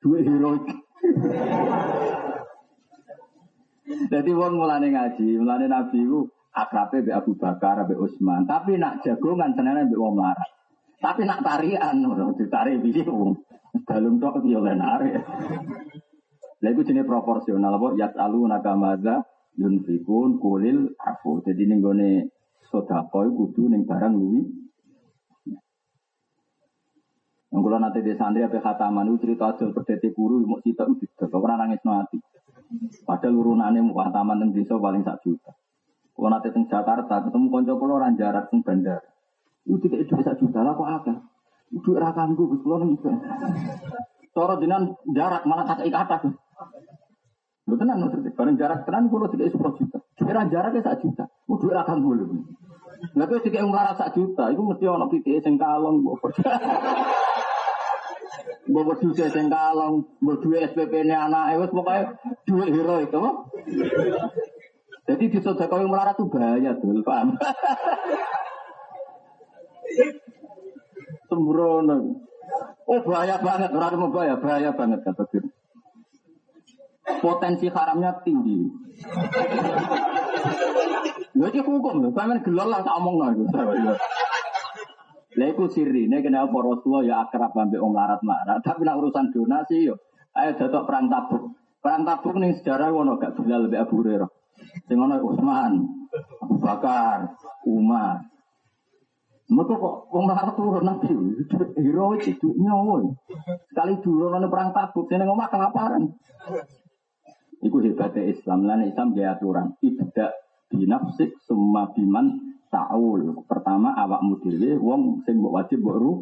Duit heroik. Jadi wong mulane ngaji, mulane Nabi ku akrabe be Abu Bakar, be Utsman. Tapi nak jagongan senene be wong melarat. Tapi nak tarian, ditari piye wong. Balung tok yo lenare. Lah iku jenenge proporsional apa yasalu nakamaza yunfikun kulil afu. Jadi ning gone sedekah kudu ning barang luwi yang kalau nanti di santri apa khataman itu cerita hasil perdeti guru mau cerita itu kau pernah nangis nanti. Padahal urunannya mau khataman yang desa paling satu juta. Kalau nanti di Jakarta ketemu konco kulo orang jarak di bandar. Itu tidak itu satu juta lah kok apa? Itu rakam gue bos kulo nih. Toro jenengan jarak malah kata ikata. Lu tenan maksudnya, bareng jarak tenan kulo tidak sepuluh juta. Kira jaraknya satu juta. Udah rakam gue Lah kowe dikek umlar sak juta, iku mesti ana pitike sing kalong mbok. Mbok duwe sing kalong, mbok duwe SPP-ne anake wis pokoke duwe hero itu. Jadi di sedekah yang melarat itu bahaya tuh, paham? Sembrono. Oh bahaya banget, orang mau bahaya, bahaya banget kata dia. Potensi haramnya tinggi. Iki hukum lho, sampean gelol lah tak omongno iku. Lha iku sirine kenapa Rasulullah ya akrab ambek wong larat-larat, tapi nek urusan donasi yo ayo datok perang tabuk. Perang tabuk ning sejarah ngono gak Bilal lebih Abu Hurairah. Sing ono Utsman, Abu Bakar, Umar. Mereka kok wong larat turun nabi, heroik itu nyawa. Sekali dulu nang perang tabuk, sing ngomong kelaparan. Iku hebatnya Islam, lan Islam dia aturan. Ibda binafsik semua biman taul. Pertama awak dhewe wong sing mbok wajib mbok ru.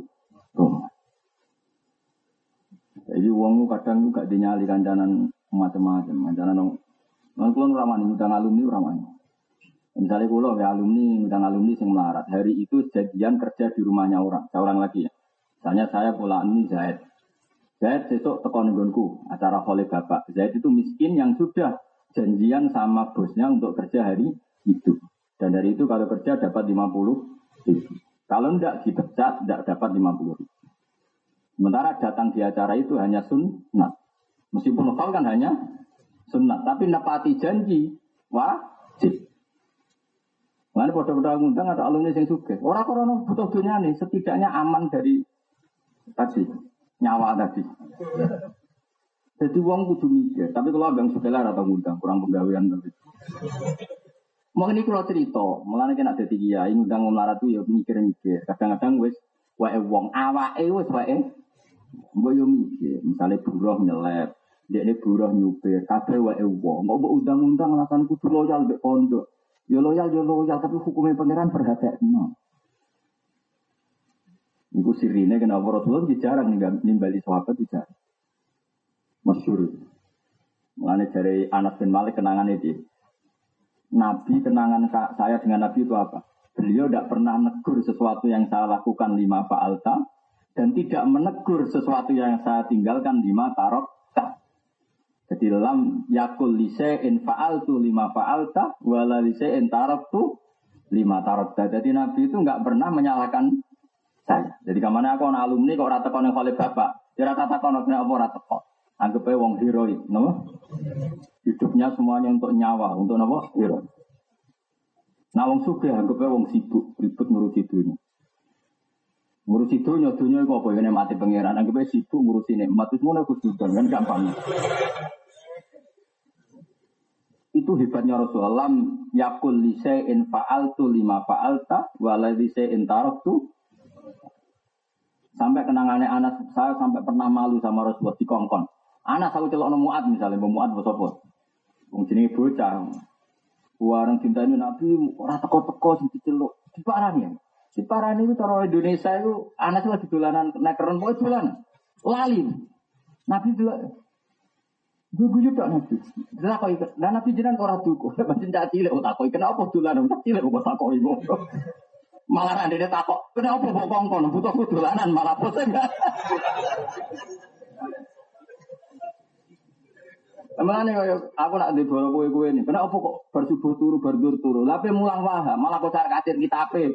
Jadi wong kadang juga dinyali kancanan macam-macam, kancanan nong. Nang kula ramani ngundang alumni ramani. Misalnya kulo ya alumni ngundang alumni sing melarat. Hari itu jadian kerja di rumahnya orang, seorang lagi ya. Misalnya saya pula ini Zaid. Zaid besok tekon acara oleh bapak. Zaid itu miskin yang sudah janjian sama bosnya untuk kerja hari itu. Dan dari itu kalau kerja dapat 50 ribu. Kalau tidak dipecat, tidak dapat 50 ribu. Sementara datang di acara itu hanya sunnah. Meskipun lokal kan hanya sunnah. Tapi nepati janji wajib. Mana pada-pada ngundang ada alumni yang suka. Orang korona butuh dunia nih, setidaknya aman dari tadi nyawa tadi. Jadi uang kudu mikir, tapi kalau abang sebelah atau ngundang kurang penggawean tapi. Mau ini kalau cerita, mulanya kena jadi kiai ngundang melarat tuh ya mikir-mikir. Kadang-kadang wes wae wong awake wes wae mbok yo mikir, misalnya buruh nyelep, dia ini buruh nyupir, kabeh wae wong. Mbok undang-undang alasan kudu loyal mbek pondok. Yo loyal yo loyal tapi hukumnya pangeran perhatian. Iku sirine kenapa Rasulullah jarang nimbali sahabat jarang masyur. Mengenai dari Anas bin Malik kenangan itu. Nabi kenangan saya dengan Nabi itu apa? Beliau tidak pernah negur sesuatu yang saya lakukan lima fa'alta dan tidak menegur sesuatu yang saya tinggalkan lima tarok Jadi dalam yakul lisein fa'altu lima fa'alta wala lisein tu lima tarok Jadi Nabi itu nggak pernah menyalahkan saya. Jadi ke mana aku alumni kok rata kono oleh bapak, dia rata kono apa rata kok. Anggap aja wong heroik, no? Hidupnya semuanya untuk nyawa, untuk apa? Heroik. Nah wong suge anggap aja wong sibuk, ribut ngurusi dunia. Ngurusi dunia, dunia itu apa? Ini mati pangeran. Anggap aja sibuk ngurusi nikmat. Itu semua khususan, kan gampang. Itu hebatnya Rasulullah. Yakul lise'in fa'altu lima fa'alta, wala lise'in taroktu, Sampai kenangannya anak saya sampai pernah malu sama Rasulullah di kongkong. Anak aku celok muat misalnya, muat apa? Wong bocah. Warang cinta ini Nabi ora teko-teko sing diceluk. Diparani ya. Diparani itu cara Indonesia itu anak lagi dolanan naik keren pokoke dolanan. Lali. Nabi dulu Gue gue tak nabi. Lah kok ikut. Dan nabi jiran ora duku. Macam cak cilik oh takoi kenapa dolan cak cilik kok takoi kok. Malah ada dia takok, kenapa kok kongkon butuh dolanan malah pusing. Emangane kaya aku nak di bola kue-kue ini. Kenapa kok bersubuh turu berdur turu? Tapi mulang paham, malah kok cari kacir kitabe.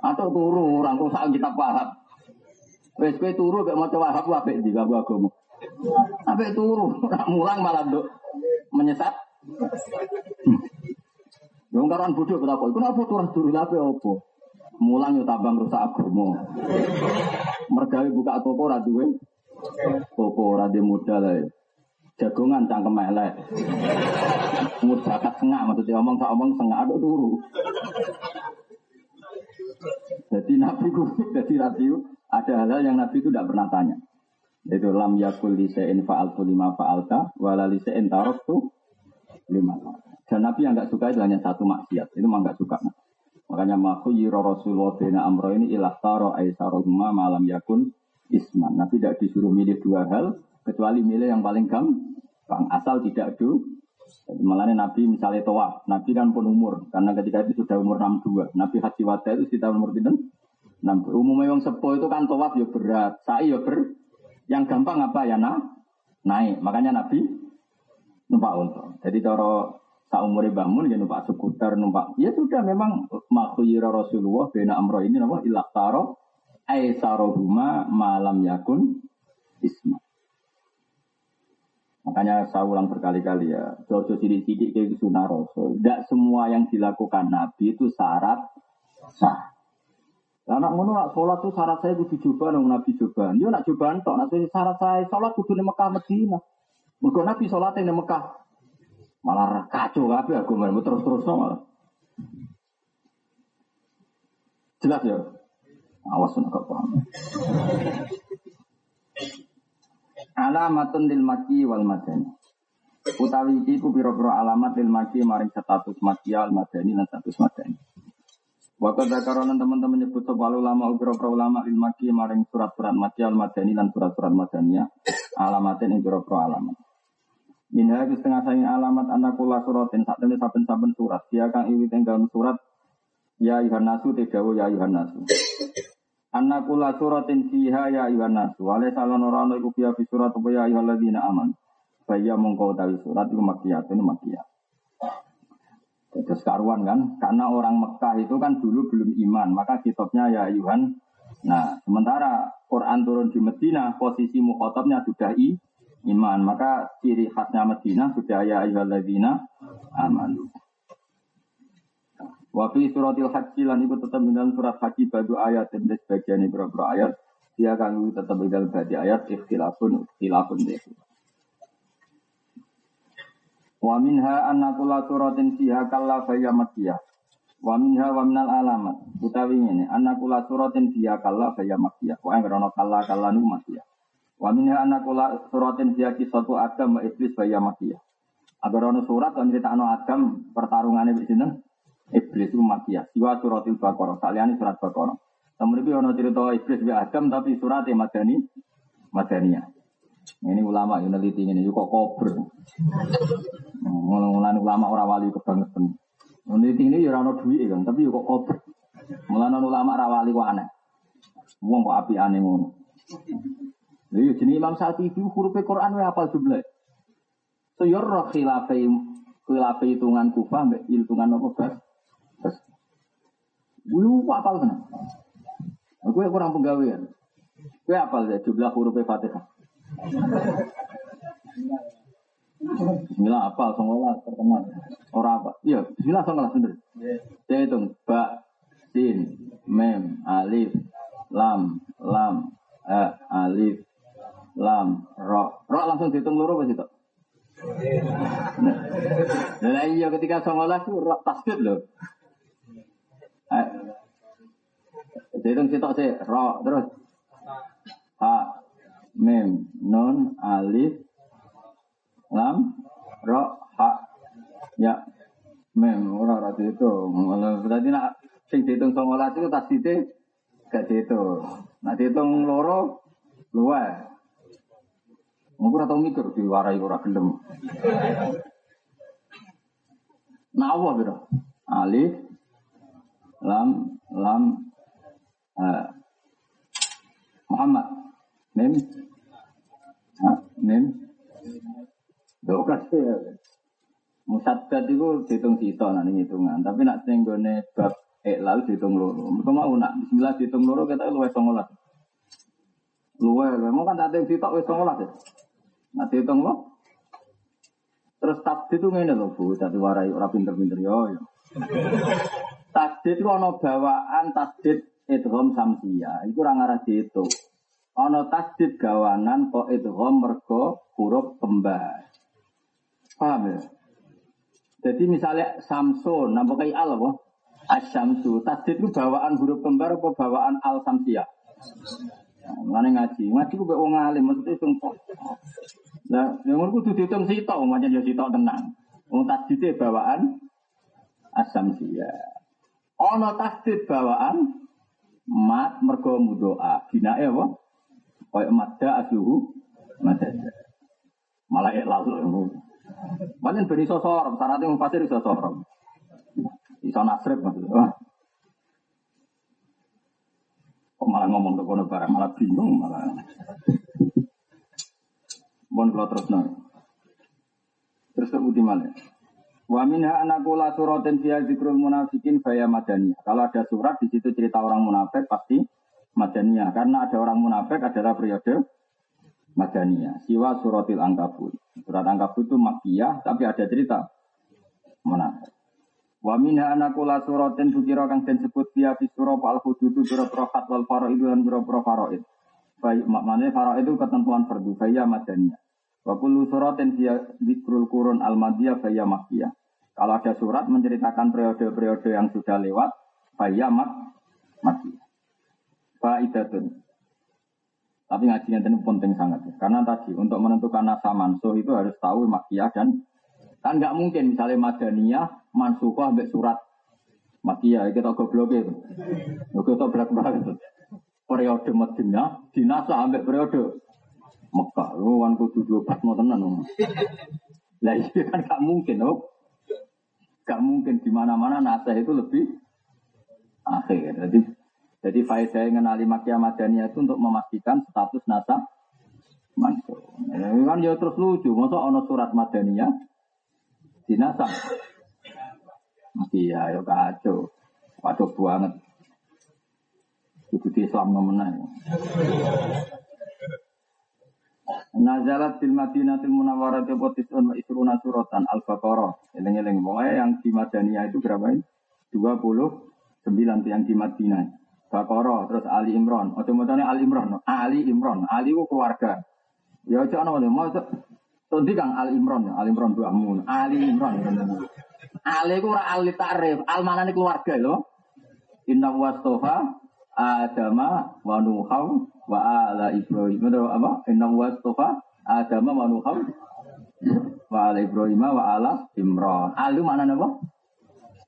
Atau turu orang kok sak kitab paham. Wes kue turu mek maca wahab apik di gak agama. Turu, mulang malah nduk menyesat. Wong karuan bodoh kok. Kenapa turu turu lape opo? Mulang yo tambang rusak agama. Mergawe buka toko ora. Toko ora modal ae jagongan cangkem elek. Umur bakat sengak maksudnya omong tak omong sengak aduk turu. Jadi Nabi ku, jadi radio ada hal-hal yang Nabi itu tidak pernah tanya. Itu lam yakul lisein fa'altu lima fa'alta wala lisein tuh lima. Dan Nabi yang nggak suka itu hanya satu maksiat. Itu mah nggak suka. Makanya maku yiro Rasulullah bina amro ini ilah taro aisarohuma malam yakun isman. Nabi tidak disuruh milih dua hal, kecuali milih yang paling gampang asal tidak do. Malah Nabi misalnya toa Nabi kan pun umur. Karena ketika itu sudah umur 62 Nabi haji wada itu sekitar umur tidak enam umumnya yang sepo itu kan toa ya berat. Saya ya ber. Yang gampang apa ya nah naik. Makanya Nabi numpak unta. Jadi cara umur bangun ya numpak skuter numpak ya sudah memang makhluk Rasulullah bena amro ini nama ilah taro aisarohuma malam yakun isma Makanya saya ulang berkali-kali ya, jojo sidik-sidik kayak sunnah rasul. Tidak semua yang dilakukan Nabi itu syarat sah. Anak ngono nak sholat tuh syarat saya kudu coba dong Nabi coba. Dia nak coba entok, nak syarat saya sholat kudu di Mekah Medina. Mergo Nabi sholat di Mekah. Malah kacau kabeh aku terus-terus malah. Jelas ya? Awas nak paham. Alamatun lil maki wal madani. Utawi iki ku pira-pira alamat lil maki maring status maki al madani lan status madani. Waktu dakaronan teman-teman nyebut sebab ulama pira-pira ulama lil maki maring surat-surat maki al madani lan surat-surat madaniya alamatin ing pira-pira alamat. Minha itu setengah sayang alamat anak kula suratin saat ini saben-saben surat. Dia kang iwit dalam surat Ya Yuhan Nasu Tedawo Ya Yuhan Nasu Anna kula suratin fiha ya ayuhan nasu. Wale salon orang iku fiha fi surat apa ya ayuhan ladina aman. Baya mongkau tawi surat itu makiyat ini makiyat. Terus karuan kan, karena orang Mekah itu kan dulu belum iman, maka kitabnya ya ayuhan. Nah, sementara Quran turun di Medina, posisi mukhotabnya sudah i, iman, maka ciri khasnya Medina sudah ya ayuhan ladina aman. Wa fi suratil haji lan iku tetep dalam surat haji badu ayat dan sebagian beberapa ayat dia akan tetap dalam badi ayat ikhtilafun ikhtilafun deh. Wa minha anna suratin fiha kalla faya makkiyah. Wa minha wa minal alamat. Utawi ini anna suratin fiha kalla faya makkiyah. Wa yang kalla kalla nu makkiyah. Wa minha anna suratin fiha kisatu adam wa iblis faya makkiyah. Agar ono surat kan cerita Adam pertarungannya di sini Iblis itu makiyah. Siwa suratil Baqarah. Saliyane surat Baqarah. Namun ini ada cerita iblis bi Adam tapi suratnya madani madaniyah. Ini ulama yang neliti ini kok kober. Mulai ulama orang wali kebangetan. Neliti ini ya orang duit kan, tapi kok kober. Mulai ulama rawali kok aneh. Wong kok api aneh ngono. Lha jenis Imam Syafi'i huruf Quran wae apal jumlah. So yo roh khilafai khilafai hitungan Kufah mbek hitungan apa Gue apal tenan. Gue kurang penggawean. Gue apal ya jumlah huruf Fatihah. Bismillah apal songola terkenal. Orang apa? Iya, Bismillah songola sendiri. Saya hitung ba, sin, mem, alif, lam, lam, eh, alif, lam, ro. Ro langsung dihitung loro apa sih Nah, iya ketika songola itu tasbih loh. Hitung sitok sih, ro terus. Ha mem non alif lam ro ha. Ya mem ora ora itu berarti nak sing dihitung songolas itu tas itu gak dihitung. Nah dihitung loro luwe Aku ora tau mikir diwarai ora gelem. Nawa biro. Alif lam lam uh, Muhammad mim ha, mim do kasih Musaddad itu dihitung sito nanti hitungan, tapi nak sing gone bab iklal dihitung loro. Mereka mau nak bismillah dihitung loro kita luwes songolas. Luwes, memang kan tak ada sitok wes songolas ya. Nak dihitung lo. Terus tasdid itu ngene lho Bu, jadi warai ora pinter-pinter yo yo. Tasdid itu ana bawaan tasdid idgham samsia, iku ora ngarah dihitung. Ana tasdid gawanan kok idgham mergo huruf kembar. Paham ya? Jadi misalnya Samsun, nampak kayak al apa? Asyamsu. Tasdid itu bawaan huruf kembar apa bawaan al samsia? Mana ngaji, ngaji gue wong alim maksudnya sumpah. Nah, yang kudu dihitung sitok, macam ya sitok tenang. Wong tasdid bawaan asamsia. Ono tasdid bawaan mat mergo mudoa. Binae apa? Kayak madda asluhu madda. Malah ikhlas. Banyak beri sosor, syaratnya mau pasir sosor. Iso nasrib maksudnya. Kok malah ngomong ke kono barang, malah bingung malah. Bon kalau terus nol. Terus ke malah. Wa minha anakula suratin fiha zikrul munafikin faya madaniyah. Kalau ada surat di situ cerita orang munafik pasti madaniyah. Karena ada orang munafik adalah periode Madaniyah. Siwa suratil angkabut. Surat angkabut itu makiyah, tapi ada cerita munafik. Wa minha anakula suratin sukira kang den sebut dia fi surah al hududu biro prohat wal itu dan biro pro faraid. Baik maknanya faraid itu ketentuan fardu faya madaniyah. Wa kullu suratin dia dikrul kurun al madiyah faya makiyah. Kalau ada surat menceritakan periode-periode yang sudah lewat, faya mak makiyah. Faidatun. Tapi ngajinya ini penting sangat ya. Karena tadi untuk menentukan nasa mansuh itu harus tahu makiyah dan kan nggak mungkin misalnya madaniyah mansuh ambek surat makiyah kita goblok itu. Kita banget. Periode Madinah dinasa ambek periode Mekah. Lu kan kudu dua pas mau tenan. Lah itu iya kan nggak mungkin, oh. Gak mungkin di mana-mana nasa itu lebih akhir. Jadi jadi faedah mengenali makia madaniyah itu untuk memastikan status nasa mansuh. Ya, kan ya terus lucu, masa ono surat madaniyah di nasa. Iya, ya kacau. Kacau banget. Itu di Islam ngemenah. Nazalat fil Madinatil Munawwarah tisun wa isruna suratan Al-Baqarah. Eleng-eleng yang di Madaniyah itu berapa ini? 29 yang di Madinah. Bakoro, terus Ali Imron. Ojo macane Ali Imron, Ali Imron. Ali ku keluarga. Ya ojo ana mau Tundi kang Ali Imron, Ali Imron amun. Ali Imron. Ali ku ora Ali Ta'rif, al manane keluarga lho. Inna wastofa Adama wa Nuham wa ala Ibrahim. Itu apa? Inna wastofa Adama wa Nuham wa ala Ibrahim wa ala Imron. Ali mana apa?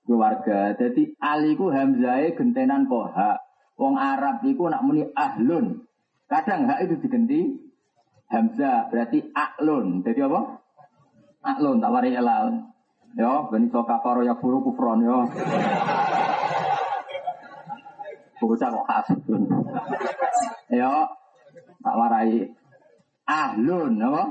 Keluarga. Jadi Ali ku Hamzah gentenan koha. Wong Arab itu nak muni ahlun. Kadang hak itu diganti hamzah berarti aklun. Jadi apa? Aklun tak wari elal. Yo, bani soka karo ya furu kufron yo. Bocah kok khas. Yo, tak warai ahlun apa?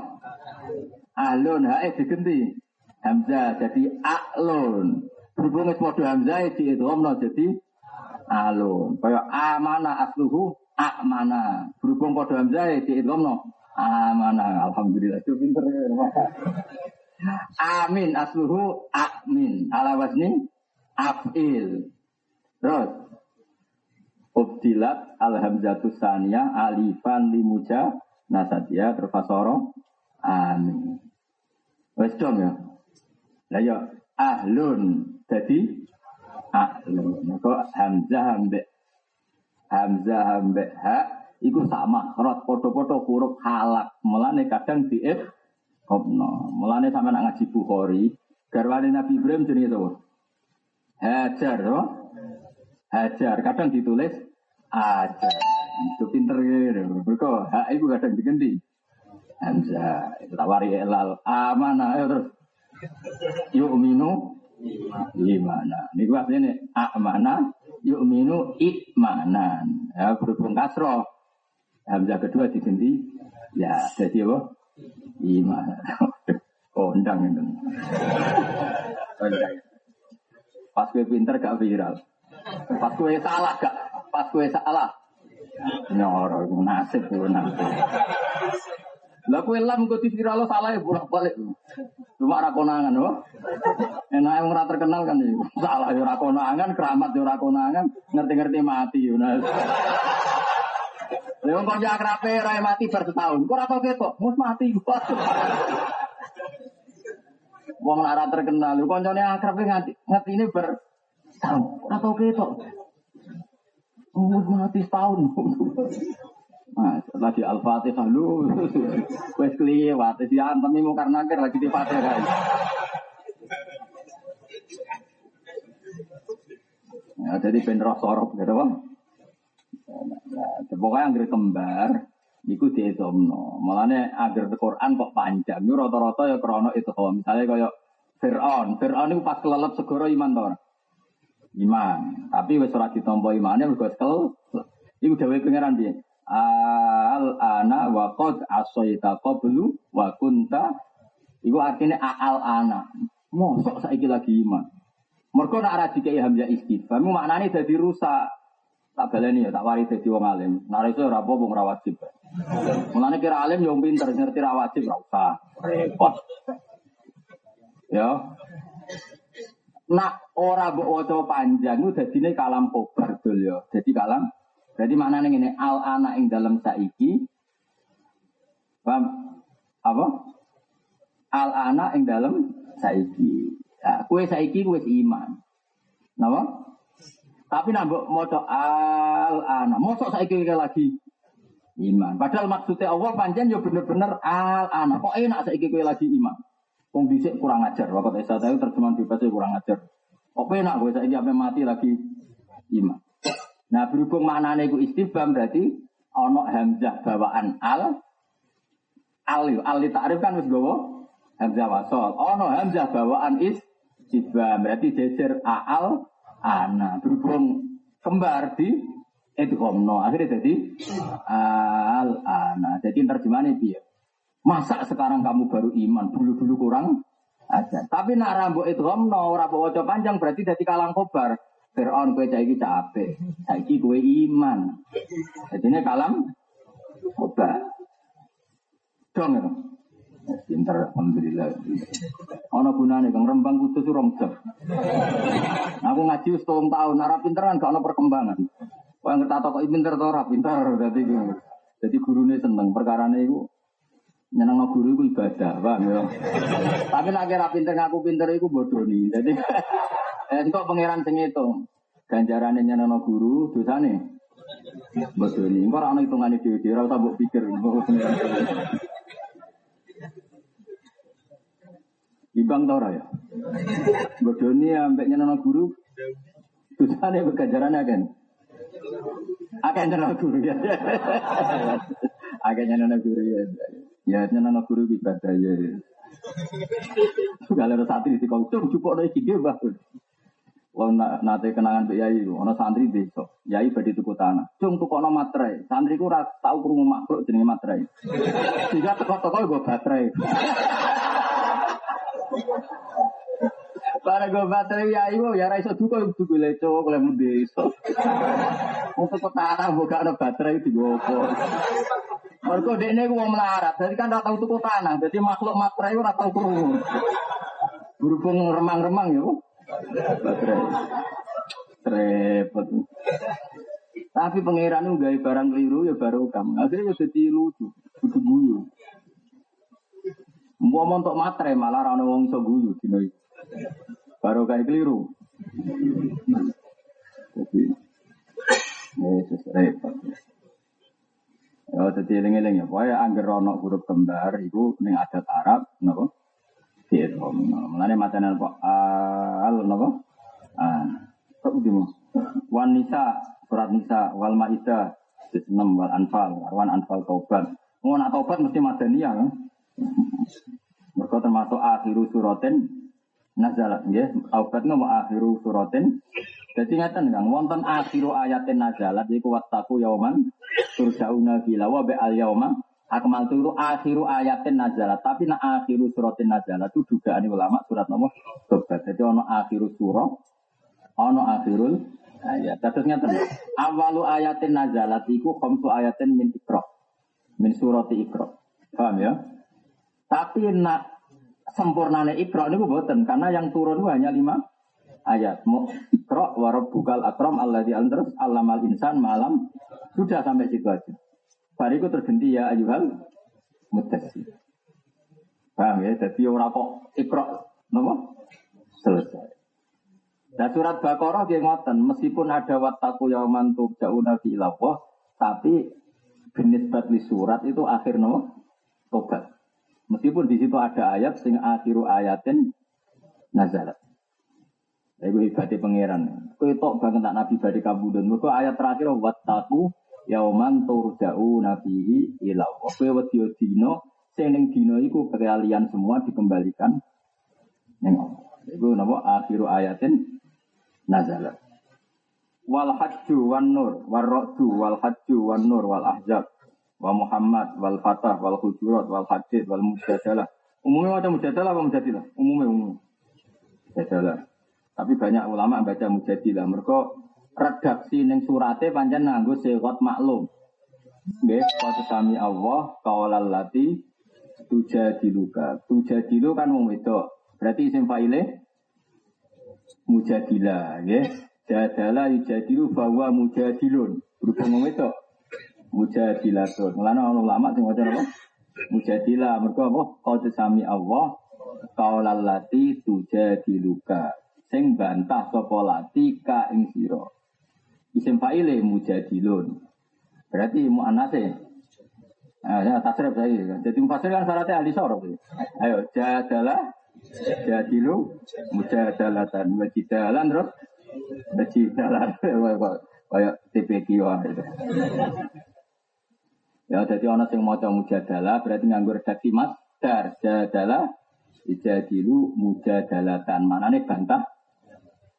Ahlun hak diganti hamzah jadi aklun. Berhubung wis padha hamzah diidghamno jadi alun. Kaya amana asluhu amana. Berhubung pada hamzah di idghamno amana. Alhamdulillah itu pinter ya. Amin asluhu amin. Ala wasni afil. Terus Ubdilat alhamzatus saniyah alifan limuja nasadia terfasoro amin. Wes dong ya. Lah ya ahlun. Jadi ahlun. Kok hamzah ambek hamzah ambek ha iku sama rot foto-foto huruf halak. Mulane kadang diif kopno. Mulane sama nak ngaji Bukhari, garwane Nabi Ibrahim jenenge sapa? Hajar, no? Hajar. Kadang ditulis ajar. Itu pinter ya. Mereka hak itu kadang diganti. Hamzah. Itu tawari elal amanah ya terus. Yuk minu imana. Ini gua ini amana yuk minu imanan. Ya berhubung kasroh. Hamzah kedua diganti ya jadi apa? Iman. Kondang itu. Pas gue pinter gak viral. Pas gue salah gak? Pas gue salah. Nyoro, itu nasib itu nasib. Lah kowe lam kok viral salah ya bolak-balik. Cuma ra konangan loh. Enak yang ora terkenal kan iki. Salah ya ora konangan, keramat ya ora konangan, ngerti-ngerti mati. Nah. Lha kok ya akrabe ra mati bar setahun. Kok ora tau ketok, mus mati. Wong ora terkenal, koncone akrabe nganti ngerti ini ber tahun. Ora tau ketok. Mus mati setahun. Nah, lagi Al-Fatihah lu. Wes kliwat, wis diantem mau karena akhir lagi di Fatihah. Ya, jadi ben roh sorok gitu bang. Ya, pokoknya yang kembar, Iku dihitomno. Malahnya agar Quran kok panjang. Ini rata-rata ya krono itu. Misalnya kayak Fir'aun. Fir'aun itu pas kelelep segoro iman tau. Iman. Tapi wis ora ditampa imane mergo sekel. Iku dhewe pangeran piye? Al ana wa qad asaita qablu wa kunta Iku artinya al ana. Mosok saiki lagi iman. Mergo nek ora dikai hamzah istifham maknane dadi rusak. Tak baleni ya, tak wari dadi wong alim. Nek iso ora apa-apa ora kira alim yo pinter ngerti ra wajib ora usah. Repot. Ya. Nak ora mbok waca panjang ku dadine kalam kobar dul ya. Jadi kalam Jadi maknanya ngene al anak ing dalam saiki paham apa? Al anak ing dalam saiki. Ya, kue saiki kue iman. Napa? Tapi nambah moco al anak. Mosok saiki lagi iman. Padahal maksudnya Allah panjang ya bener-bener al anak. Kok enak saiki kue lagi iman? Wong dhisik kurang ajar. Waktu Isa tahu terjemahan bebasnya kurang ajar. Kok enak gue saiki sampai mati lagi iman. Nah berhubung maknanya itu istibam berarti ono hamzah bawaan al al al ta'rif kan wis gowo hamzah wasol. Ono hamzah bawaan is istibam berarti jejer al ana berhubung kembar di idghamno akhirnya jadi al ana. Jadi terjemahannya dia. Masa sekarang kamu baru iman, dulu-dulu kurang aja. Tapi nak rambut itu omno, rambut wajah panjang berarti jadi kalang kobar. Fir'aun kue cai capek, saiki kue iman. Jadi ini kalam obat. Dong ya. Pinter, alhamdulillah. Ono gunane kang rembang kudu surong jam. Aku ngaji wis tahun tahun, nara pinteran gak perkembangan. Kau yang kata kok pinter to pinter dadi jadi gurune seneng perkarane iku nyeneng guru iku ibadah, paham ya. Tapi nek ora pinter ngaku pinter iku bodoni. Jadi Eh, pangeran sing itu. Ganjarane nyenengno guru, dosane. Betul ini, engko ora ana hitungane dhewe-dhewe, ora usah mbok pikir. Ibang tau ya? Bodoni ambek nyenengno guru, dosane ganjarane kan. Akeh nyenengno guru ya. Akeh nyenengno guru ya. Ya nyenengno guru ibadah ya. Kalau ada santri di kongcung, cukup ada ide bagus. Wong nate kenangan Mbak Yai, ana santri desa. Yai badhe tuku tanah. Cung tukono materai. Santri ku tau krungu makhluk jenenge materai. Sehingga teko-teko nggo baterai. Para gue baterai Yai ku ya ora iso duka duku leco oleh desa. Wong tuku tanah buka ada baterai digopo. Mergo dekne ku wong melarat, jadi kan ora tau tuku tanah, jadi makhluk materai ora tau krungu. Berhubung remang-remang ya, baterai. Repot. Tapi pangeran itu gaya barang keliru ya baru kamu. Akhirnya ya jadi lucu, kudu guyu. Mau montok matre malah rano wong iso guyu dino. Baru kayak keliru. Jadi, Yesus repot. Ya, jadi eling-eling ya. Pokoknya angger rono huruf kembar, itu ning adat Arab, napa? Diethom. Mulane macane apa? Al napa? Ah. Kok dimu? Wan nisa, surat nisa, wal maida, 6 wal anfal, arwan anfal taubat. Mau nak tobat mesti madaniyah kan. Mereka termasuk akhiru suratin nazalat ya. Taubat mau akhiru suratin. Jadi ngeten Kang, wonten akhiru ayatin nazalat iku wattaqu yauman turjauna bila wa al yauma akmal turu akhiru ayatin nazalat. Tapi nak akhiru suratin nazalat itu juga ini ulama surat nomor tobat. Jadi ono akhiru surah, ono akhirul ayat. Terus ngeten, awalu ayatin nazalat iku khamsu ayatin min ikra. Min surati ikra. Paham ya? Tapi nak sempurnane ikra ini boten karena yang turun itu hanya lima ayat. Warab bukal akram Allah di terus alamal insan malam sudah sampai situ aja. Bariku terhenti ya ayuhal mutasi. Paham ya? Jadi orang kok ikra, nama selesai. Nah surat Baqarah dia ngoten, meskipun ada wataku yauman turja'una fi ilawah, tapi jenis batli surat itu akhir no tobat. Meskipun di situ ada ayat sing akhiru ayatin nazalat. Ibu hebatnya pangeran. Kau itu banget tak nabi badi kabudun. Mereka ayat terakhir wattaku yauman turja'u nabihi ilah. Kau wedi dino, sing dino iku kalian semua dikembalikan. Neng Ibu nama akhiru ayatin nazalat. Wal hajju wan nur, wal wal hajju wan nur, wal ahzab wa Muhammad wal Fatah wal Hujurat wal Hadid wal Mujadalah. Umumnya ada Mujadalah apa Mujadilah? Umumnya umum. Mujadalah. Tapi banyak ulama baca Mujadilah. Mereka redaksi neng surate panjang nganggo segot maklum. Nggih, qad sami Allah qaulal lati tujadiluka. Tujadilu kan wong wedok. Berarti isim faile mujadilah, nggih. Jadalah yujadilu bahwa mujadilun. Berhubung wong wedok mujadilatun. Mulane ana ulama sing maca apa? Mujadilah mergo apa? Qad sami Allah qaulal lati tujadiluka. Sing bantah sapa lati ka ing sira. Isim fa'ile mujadilun. Berarti muannase. Nah, ya tasrif saya. Jadi mufasir kan syaratnya ahli sorok. Ayo, jadalah, jadilu, mujadalatan, wajidalan, terus, wajidalan, kayak TPQ. Ya jadi orang yang mau mujadalah berarti nganggur redaksi dar jadalah dijadilu mujadalatan. Mana nih bantah?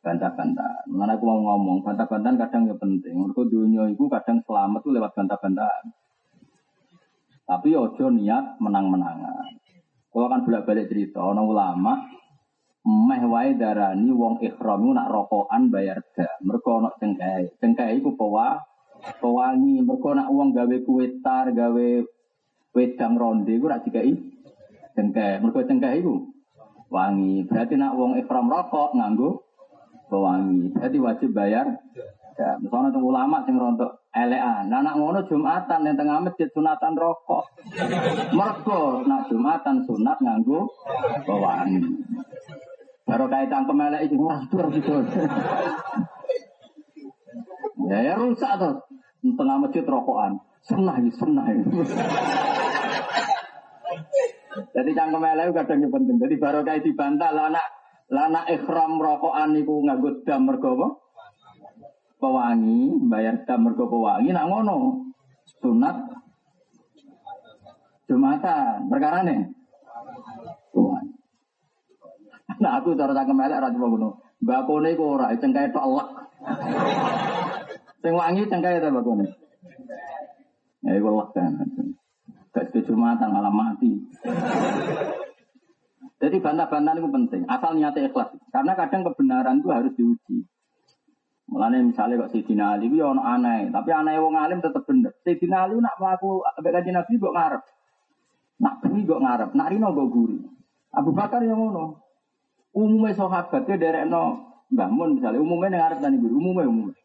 Bantah-bantah. Mana aku mau ngomong bantah-bantahan kadang ya penting. Mereka dunia itu kadang selamat tuh lewat bantah-bantahan. Tapi ojo niat menang-menangan. Kalau kan bolak-balik cerita, orang ulama meh wae darani wong ikhram nak rokokan bayar dah. Mereka nak cengkai. Cengkai itu pewa pewangi. Mergo nak uang gawe kue tar gawe wedang ronde iku rak dikai cengkeh. Mergo cengkeh iku wangi. Berarti nak uang ikram rokok nganggo pewangi. Berarti wajib bayar. Ya misalnya tuh ulama sing rontok elean nah nak ngono jumatan yang tengah masjid sunatan rokok. Mergo nak jumatan sunat nganggo pewangi. Baru kaitan kemelek itu wah itu Ya, ya rusak tuh. Tengah masjid rokokan. Senah ya, senah ya. Jadi cangkem elek kadang yang penting. Jadi baru kayak dibantah lana lana ikhram rokokan niku nganggo dam mergo? Pewangi, bayar dam mergo pewangi nak ngono. Sunat Jumatan, perkara nih. Nah aku cara cangkem elek ra ngono. Bakone iku ora cengkae tok elek. Sing wangi cengkai ta bakone. Ya iku kan. Gak setuju mata malah mati. Jadi bantah-bantahan itu penting. Asal niatnya ikhlas. Karena kadang kebenaran itu harus diuji. Mulanya misalnya kok Sayyidina Ali itu ya aneh, tapi aneh wong alim tetap bener. Sayyidina Ali nak melaku ambek kanjeng Nabi kok ngarep. Nak bumi kok ngarep, nak rino kok guri. Abu Bakar yang ngono. Umumnya sahabat dia derek no Mbah Mun misalnya umumnya ngarep dan guru, umumnya umumnya.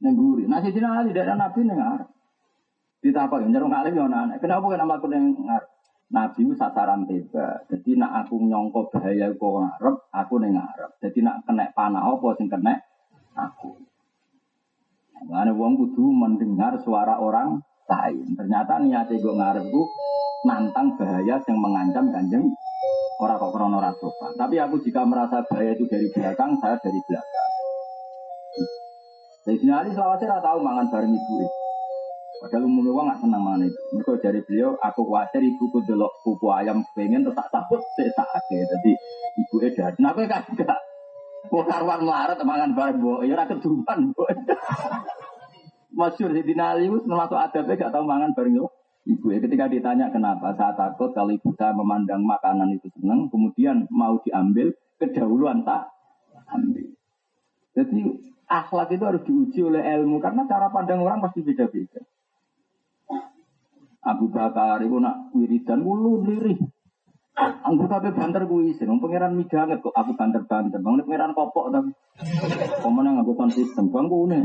Neng guri. Nah si Ali dari Nabi neng arep. Ditakok yang jarang alim yang anak. Kenapa kan aku neng ngarep? Nabi itu sasaran tiba. Jadi nak aku nyongkok bahaya kok ngarep, aku neng ngarep. Jadi nak kena panah apa sing kena aku. Mana uang kudu mendengar suara orang lain. Ternyata niatnya gue ngarep gue nantang bahaya yang mengancam kanjeng orang kok krono. Tapi aku jika merasa bahaya itu dari belakang, saya dari belakang. Sayyidina Ali selawasnya tahu mangan bareng ibu. Padahal umumnya wong gak senang mana itu. Mereka dari beliau, aku khawatir ibu ku delok pupu ayam pengen terus tak takut saya saat Jadi ibu edar. Nah aku kan enggak. Wong karwan melarat mangan bareng bu. Ya ora keduman bu. Masyur di Dinali itu termasuk adabnya gak tahu mangan bareng yo. Ibu ya ketika ditanya kenapa, saya takut kalau ibu saya memandang makanan itu senang, kemudian mau diambil, kedahuluan tak ambil. Jadi akhlak itu harus diuji oleh ilmu karena cara pandang orang pasti beda-beda. Abu Bakar itu nak wiridan mulu lirih. Anggur kabeh banter kuwi isin, wong pangeran midanget kok aku banter-banter. Bang pangeran kopok tapi. Pemenang aku sound system, bang kune.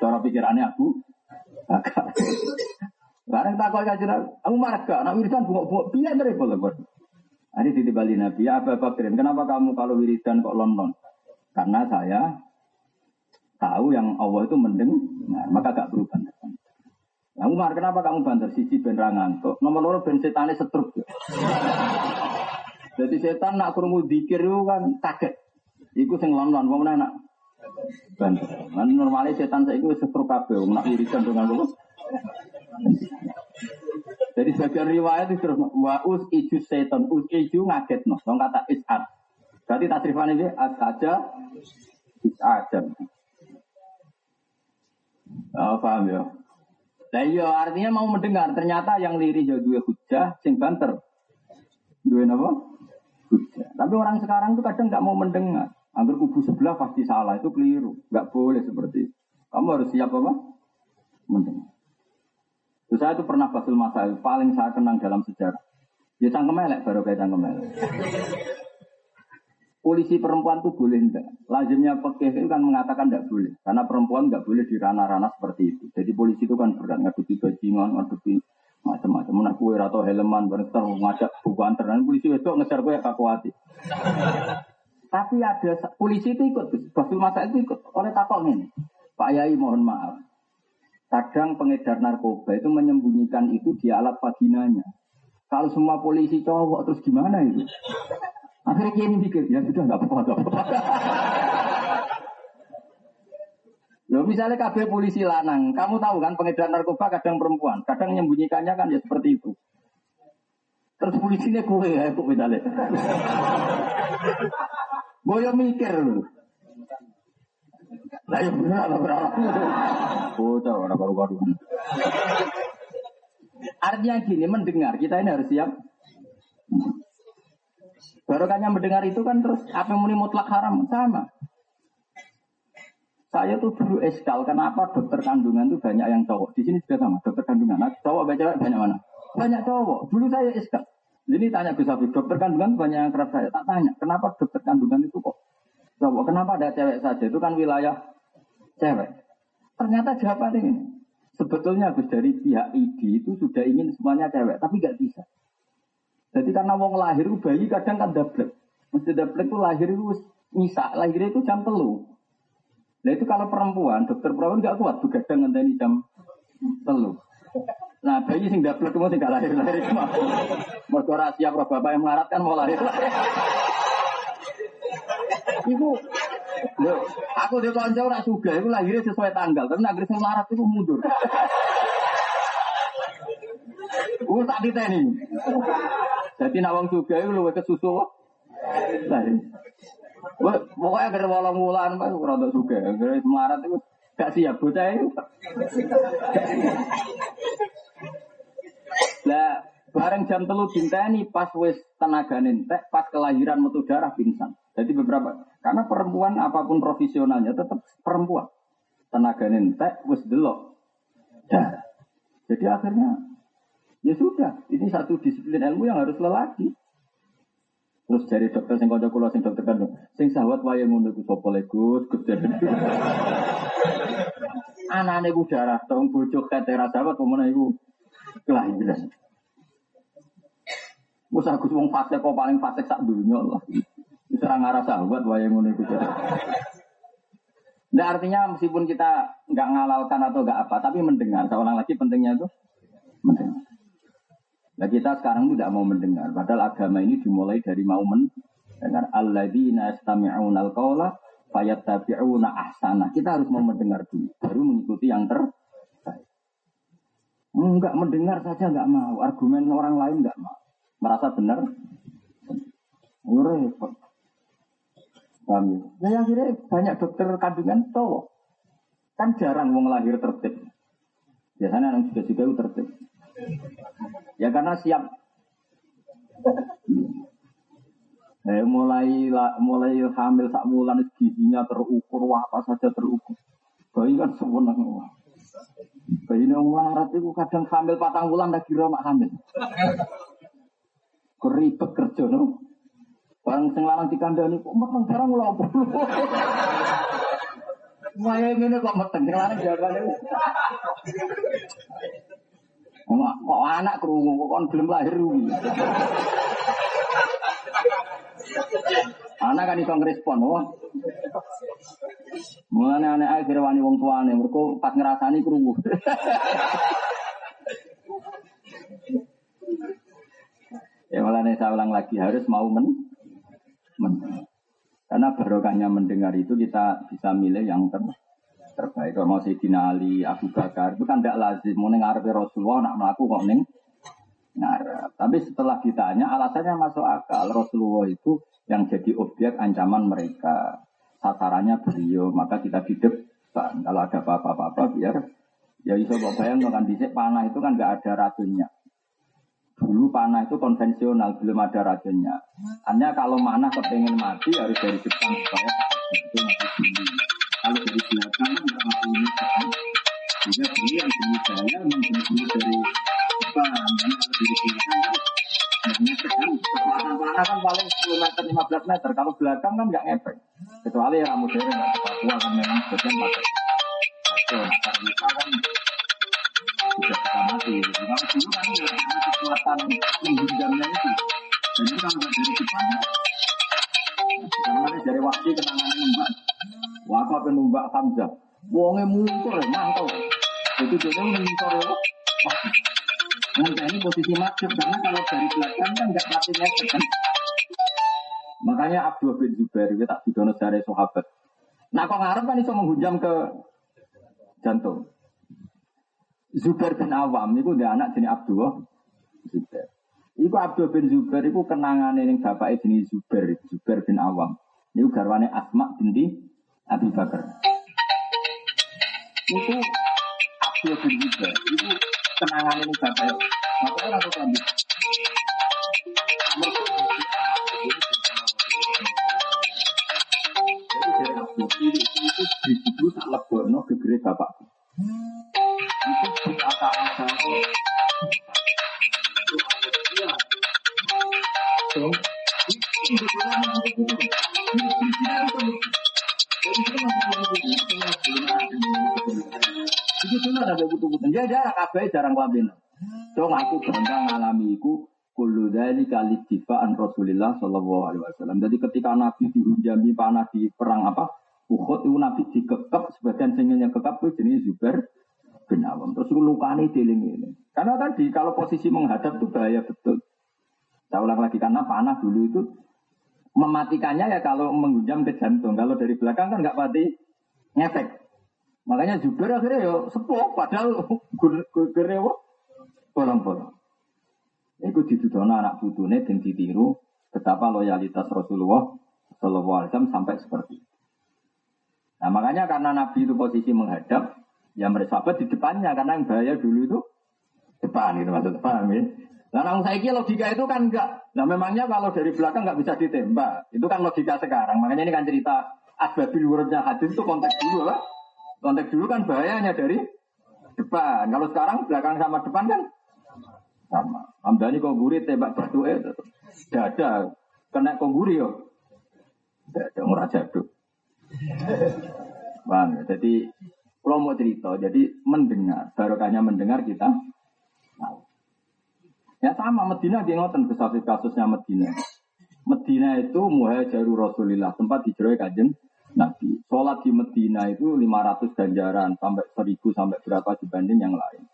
Cara pikirannya aku Bakar. Barang tak kau kajian, aku marah gak? Nak wiridan bungok-bungok, biar dari bola Hari di Bali Nabi, ya Abu Bakrin, kenapa kamu kalau wiridan kok london? Karena saya tahu yang Allah itu mendengar, maka gak berubah. Nah, Umar, kenapa kamu banter sisi ben ngantuk? Nomor nomor ben setane setruk. Jadi setan nak krungu dikir itu kan kaget. Iku sing London, wong nak banter. Kan normalnya setan saya itu setruk kabeh, nak irisan dengan lu. Jadi sebagian riwayat itu terus wa us iju setan, us iju ngaget no. Dong kata isat. Berarti tasrifan ini as saja isajan. Oh, paham ya? Nah iya artinya mau mendengar ternyata yang liri jauh dua hujah sing banter. Dua apa? Hujah. Tapi orang sekarang tuh kadang nggak mau mendengar. Anggur kubu sebelah pasti salah itu keliru. Nggak boleh seperti itu. Kamu harus siap apa? Mendengar. Terus saya itu pernah basul masalah paling saya kenang dalam sejarah. Ya cangkem elek baru kayak cangkem elek. Polisi perempuan itu boleh enggak? Lazimnya pekeh itu kan mengatakan enggak boleh. Karena perempuan enggak boleh di ranah-ranah seperti itu. Jadi polisi itu kan berat ngadepi bajingan, ngadepi macam-macam. Mana kue atau helman, bareng ngajak bukan terang. Polisi itu ngejar kue kakuati. Tapi ada polisi itu ikut, Basul Masa itu ikut oleh takok ini. Pak Yai mohon maaf. Kadang pengedar narkoba itu menyembunyikan itu di alat vaginanya. Kalau semua polisi cowok terus gimana itu? Akhirnya kiai mikir, ya sudah nggak apa-apa, nggak apa-apa. Loh misalnya KB polisi lanang, kamu tahu kan pengedar narkoba kadang perempuan, kadang menyembunyikannya kan ya seperti itu. Terus polisinya kue ya, kok misalnya. Boyo mikir loh. Lah ya benar lah berapa. Bocah orang baru-baru. Artinya gini, mendengar kita ini harus siap. Barokahnya mendengar itu kan terus apa yang muni mutlak haram sama. Saya tuh dulu eskal kenapa dokter kandungan tuh banyak yang cowok. Di sini juga sama dokter kandungan. Nah, cowok baca banyak mana? Banyak cowok. Dulu saya eskal. Jadi tanya Gus Habib, dokter kandungan banyak yang kerap saya. Tak tanya, kenapa dokter kandungan itu kok cowok? Kenapa ada cewek saja? Itu kan wilayah cewek. Ternyata jawaban ini. Sebetulnya Gus dari pihak ID itu sudah ingin semuanya cewek, tapi nggak bisa. Jadi karena wong lahir bayi kadang kan double. Mesti double itu lahir itu nisa, lahir itu jam telu. Nah itu kalau perempuan, dokter perempuan nggak kuat begadang ngenteni jam telu. Nah bayi sing double itu mesti nggak lahir lahir cuma. Mereka rahasia pro bapak yang melarat kan mau lahir. Ibu, aku di konco ora juga, itu lahirnya sesuai tanggal, tapi negeri sing melarat itu mundur. Uh, tak diteni. Jadi nawang juga itu lu ke susu. Wah, pokoknya agar walang wulan, mas, rada juga. Agar semarat itu gak siap bocah itu. Lah, bareng jam telu ini pas wis tenaga nentek, pas kelahiran metu darah pingsan. Jadi beberapa, karena perempuan apa pun profesionalnya tetap perempuan. Tenaga nentek wis delok darah. Jadi akhirnya Ya sudah, ini satu disiplin ilmu yang harus lelaki. Terus dari dokter sing kanca kula sing dokter kan sing sahabat wae ngono iku sapa le Gus Gus Anane ku darah tong bojo ketera sahabat pemene iku kelahiran. Wes aku wong fasik kok paling fasik sak dunya lah. Wis ora ngarah sahabat wae ngono iku. Nah artinya meskipun kita nggak ngalalkan atau nggak apa, tapi mendengar. Seorang lagi pentingnya itu mendengar. Nah kita sekarang tidak mau mendengar. Padahal agama ini dimulai dari mau mendengar. Alladzina yastami'una al-qawla fayattabi'una ahsana. Kita harus mau mendengar dulu. Baru mengikuti yang terbaik. Enggak mendengar saja enggak mau, argumen orang lain enggak mau. Merasa benar, repot. Paham ya? Nah, akhirnya banyak dokter kandungan cowok. Kan jarang mau lahir tertib. Biasanya anak juga juga tertib. Ya karena siap. Eh, mulai mulai hamil sak mulan gizinya terukur, wah apa saja terukur. Bayi kan semua. Bayi ini orang itu kadang hamil patang bulan lagi mak hamil. Keribet kerja no. Barang sing lanang dikandani kok meteng barang lho apa. Maya ngene kok meteng sing lanang jawabane. Kok anak krungu kok kon belum lahir. Anak kan iso ngrespon, oh. Mulane anak akhir wani wong tuane, mergo pas ngrasani krungu. ya malah saya ulang lagi harus mau men mendengar. Karena barokahnya mendengar itu kita bisa milih yang ter terbaik. Kalau mau Sayyidina Ali, Abu Bakar, itu kan tidak lazim. Mau dengar Rasulullah, nak melaku kok neng ngarep. Tapi setelah ditanya, alasannya masuk akal. Rasulullah itu yang jadi objek ancaman mereka. Sasarannya beliau, maka kita depan. Kalau ada apa-apa-apa, biar ya bisa bayang kan dicek panah itu kan nggak ada racunnya. Dulu panah itu konvensional, belum ada racunnya. Hanya kalau mana kepengen mati harus dari depan supaya itu. Kalau dari belakang nggak mati ini kan. Sehingga ini yang saya membunuh dari depan, kalau dari belakang kan ngefek kan. Kan paling 10 meter, 15 meter. Kalau belakang kan nggak ngefek. Kecuali yang modern, Papua kan memang sebagian pakai. Oke, nah, kan sudah kita mati. Kalau dulu kan nggak kekuatan menghindamnya itu. Itu kalau dari depan, karena dari waktu kenangan numbak. Waktu apa numbak Hamzah. Wongnya mungkur, mantau. Itu jadi mungkur ya. Nah, ini posisi maksud karena kalau dari belakang kan nggak mati ngefek kan. Makanya Abdul bin Zubair itu tak didono dari sahabat. Nah, kok ngarep kan itu menghujam ke jantung. Zubair bin Awam itu dia anak jenis Abdullah Zubair. Iku Abdul bin Zubair itu kenangan ini bapak jenis Zubair, Zubair bin Awam. Ini garwane Asma binti Abi Bakar. Itu Abdul bin Zubair itu kenangan ini bapak. Kambing? Jadi dari Abdul itu itu tak gegere bapak itu asal itu ada dia so itu cuma ada butuh-butuh. Jadi ada kabeh jarang kelabin. Dong aku bangga ngalami iku kullu kali tifaan Rasulullah Shallallahu Alaihi Wasallam. Jadi ketika Nabi dihunjami panah di perang apa Uhud itu Nabi dikekep sebagian singelnya kekep itu jenis Zubair bin Awam. Terus deling ini. Karena tadi kalau posisi menghadap itu bahaya betul. Saya ulang lagi karena panah dulu itu mematikannya ya kalau menghujam ke jantung. Kalau dari belakang kan nggak mati ngefek. Makanya Zubair akhirnya ya sepuh padahal gerewo bolong-bolong. Itu dituduhkan anak putune dan ditiru betapa loyalitas Rasulullah Shallallahu Alaihi sampai seperti itu. Nah makanya karena Nabi itu posisi menghadap, ya mereka di depannya karena yang bahaya dulu itu depan itu maksud paham ya. Nah, namun saya kira logika itu kan enggak. Nah, memangnya kalau dari belakang enggak bisa ditembak. Itu kan logika sekarang. Makanya ini kan cerita asbabil wurudnya hadis itu konteks dulu lah. Konteks dulu kan bahayanya dari depan. Kalau sekarang belakang sama depan kan sama. Amdani kok gurih tembak batu eh dada kena kok gurih yo. Dada jaduk. Bang, ya? Jadi kalau mau cerita, jadi mendengar, barokahnya mendengar kita. Ya sama Medina dia ngoten kasus kasusnya Medina. Medina itu muhajiru Rasulillah, tempat hijrah kajeng Nabi. Sholat di Medina itu 500 ganjaran sampai 1000 sampai berapa dibanding yang lain.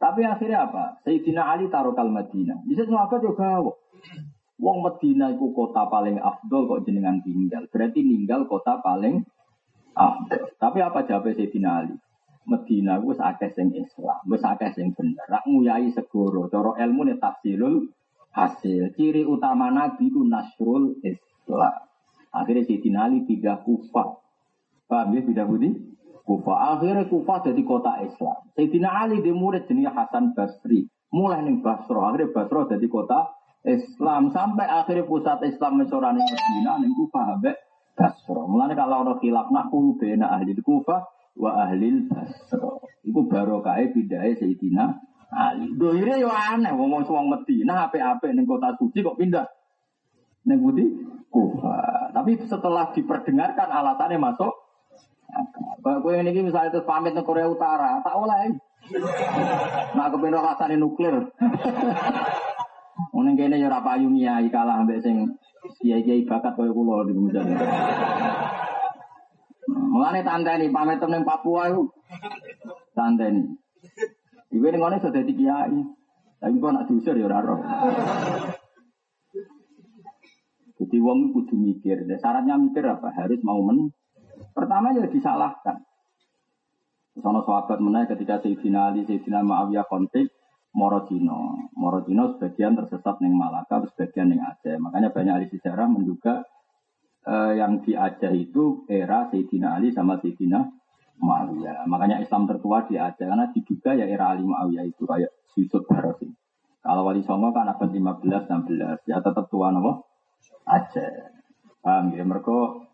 Tapi akhirnya apa? Sayyidina Ali kal Medina. Bisa sahabat juga Wong Medina itu kota paling afdol kok jenengan tinggal. Berarti tinggal kota paling afdol. Tapi apa jawab Sayyidina Ali? Medina wis akeh sing Islam, wis akeh sing bener. Rak nguyai segoro, cara ilmu ne tafsirul hasil. Ciri utama Nabi ku nasrul Islam. Akhirnya Sayyidina Ali pindah Kufah. Paham ya pindah budi? Kufah. Akhirnya Kufah jadi kota Islam. Sayyidina Ali di murid jenis Hasan Basri. Mulai nih Basro. Akhirnya Basro jadi kota Islam. Sampai akhirnya pusat Islam mesorani Medina. Nih Kufah. Habis Basro. Mulanya kalau orang khilaf naku bena ahli Kufah wa ahlil basro. Iku barokah pindhahe Sayyidina Ali. Doire yo aneh wong wong Medina apik-apik ning kota suci kok pindah ning Budi Kufa. Tapi setelah diperdengarkan alasannya masuk Kalau gue ini misalnya itu pamit ke Korea Utara, tak oleh. Nah, kepengen rasanya nuklir. Mungkin kene ya ora payu nyai kalah ambek sing kiai-kiai bakat koyo kula di misalnya. Mulane tanteni pamit ning Papua iku. Tanteni. Iku ning ngene sudah dadi kiai. Tapi kok nak diusir ya ora roh. Jadi wong kudu mikir. Dan syaratnya mikir apa? Harus mau men. Pertama ya disalahkan. Sono sahabat menaik ketika Sayyidina Ali, Sayyidina Muawiyah konflik Morotino. Morotino sebagian tersesat neng Malaka, sebagian neng Aceh. Makanya banyak ahli sejarah menduga eh, yang di Aceh itu era Sayyidina Ali sama Sayyidina Muawiyah. Makanya Islam tertua di Aceh karena diduga ya era Ali Muawiyah itu kayak Yusuf Barosi. Kalau Wali Songo kan abad 15 16 ya tetap tua nopo Aceh. Paham ya? Mereka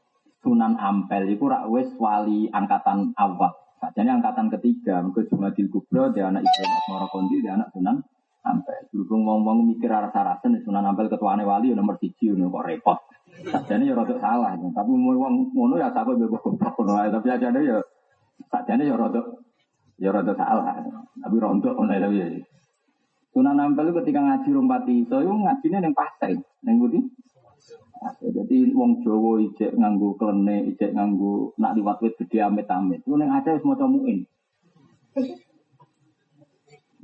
Sunan Ampel itu rak wis wali angkatan awal. Sajane angkatan ketiga, mereka Jumadil Kubro, dia anak Ibrahim Asmara Kondi, dia anak Sunan Ampel. Dulu ngomong mikir arah sarasen, Sunan Ampel ketuane wali, nomor siji, kok repot. Sajane ya rada salah, tapi mau wong ngono ya sampe bebas goblok ngono tapi ajane ya sajane ya rada ya rada salah. Tapi rontok ngono ae ya. Sunan Ampel itu ketika ngaji rompati iso yo ngajine ning pasai, ning putih. Jadi wong Jawa ijek nganggo klene, ijek nganggo nak liwat gede amit-amit. Ku ning Aceh wis maca muin.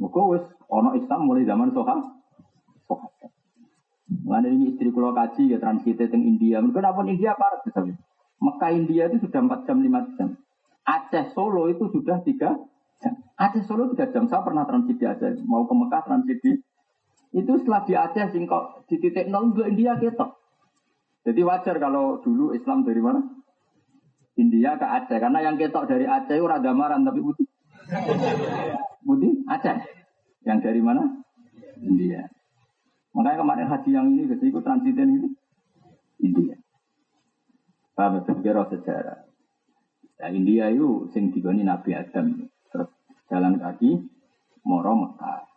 Muga wis ana Islam mulai zaman Soha. Mulane ini istri kula kaji ya transit teng India. Mergo napun India parah tapi. Mekah India itu sudah 4 jam 5 jam. Aceh Solo itu sudah 3 jam. Aceh Solo 3 jam. Saya pernah transit di Aceh. Mau ke Mekah transit di itu setelah di Aceh singkok di titik nol ke India ketok. Jadi wajar kalau dulu Islam dari mana? India ke Aceh. Karena yang ketok dari Aceh itu ragamaran tapi putih. Putih Aceh. Yang dari mana? India. Makanya kemarin haji yang ini ikut transitin ini India. Paham ya? Kira sejarah. Ya, India itu sing digoni Nabi Adam. Terus jalan kaki moro Mekah.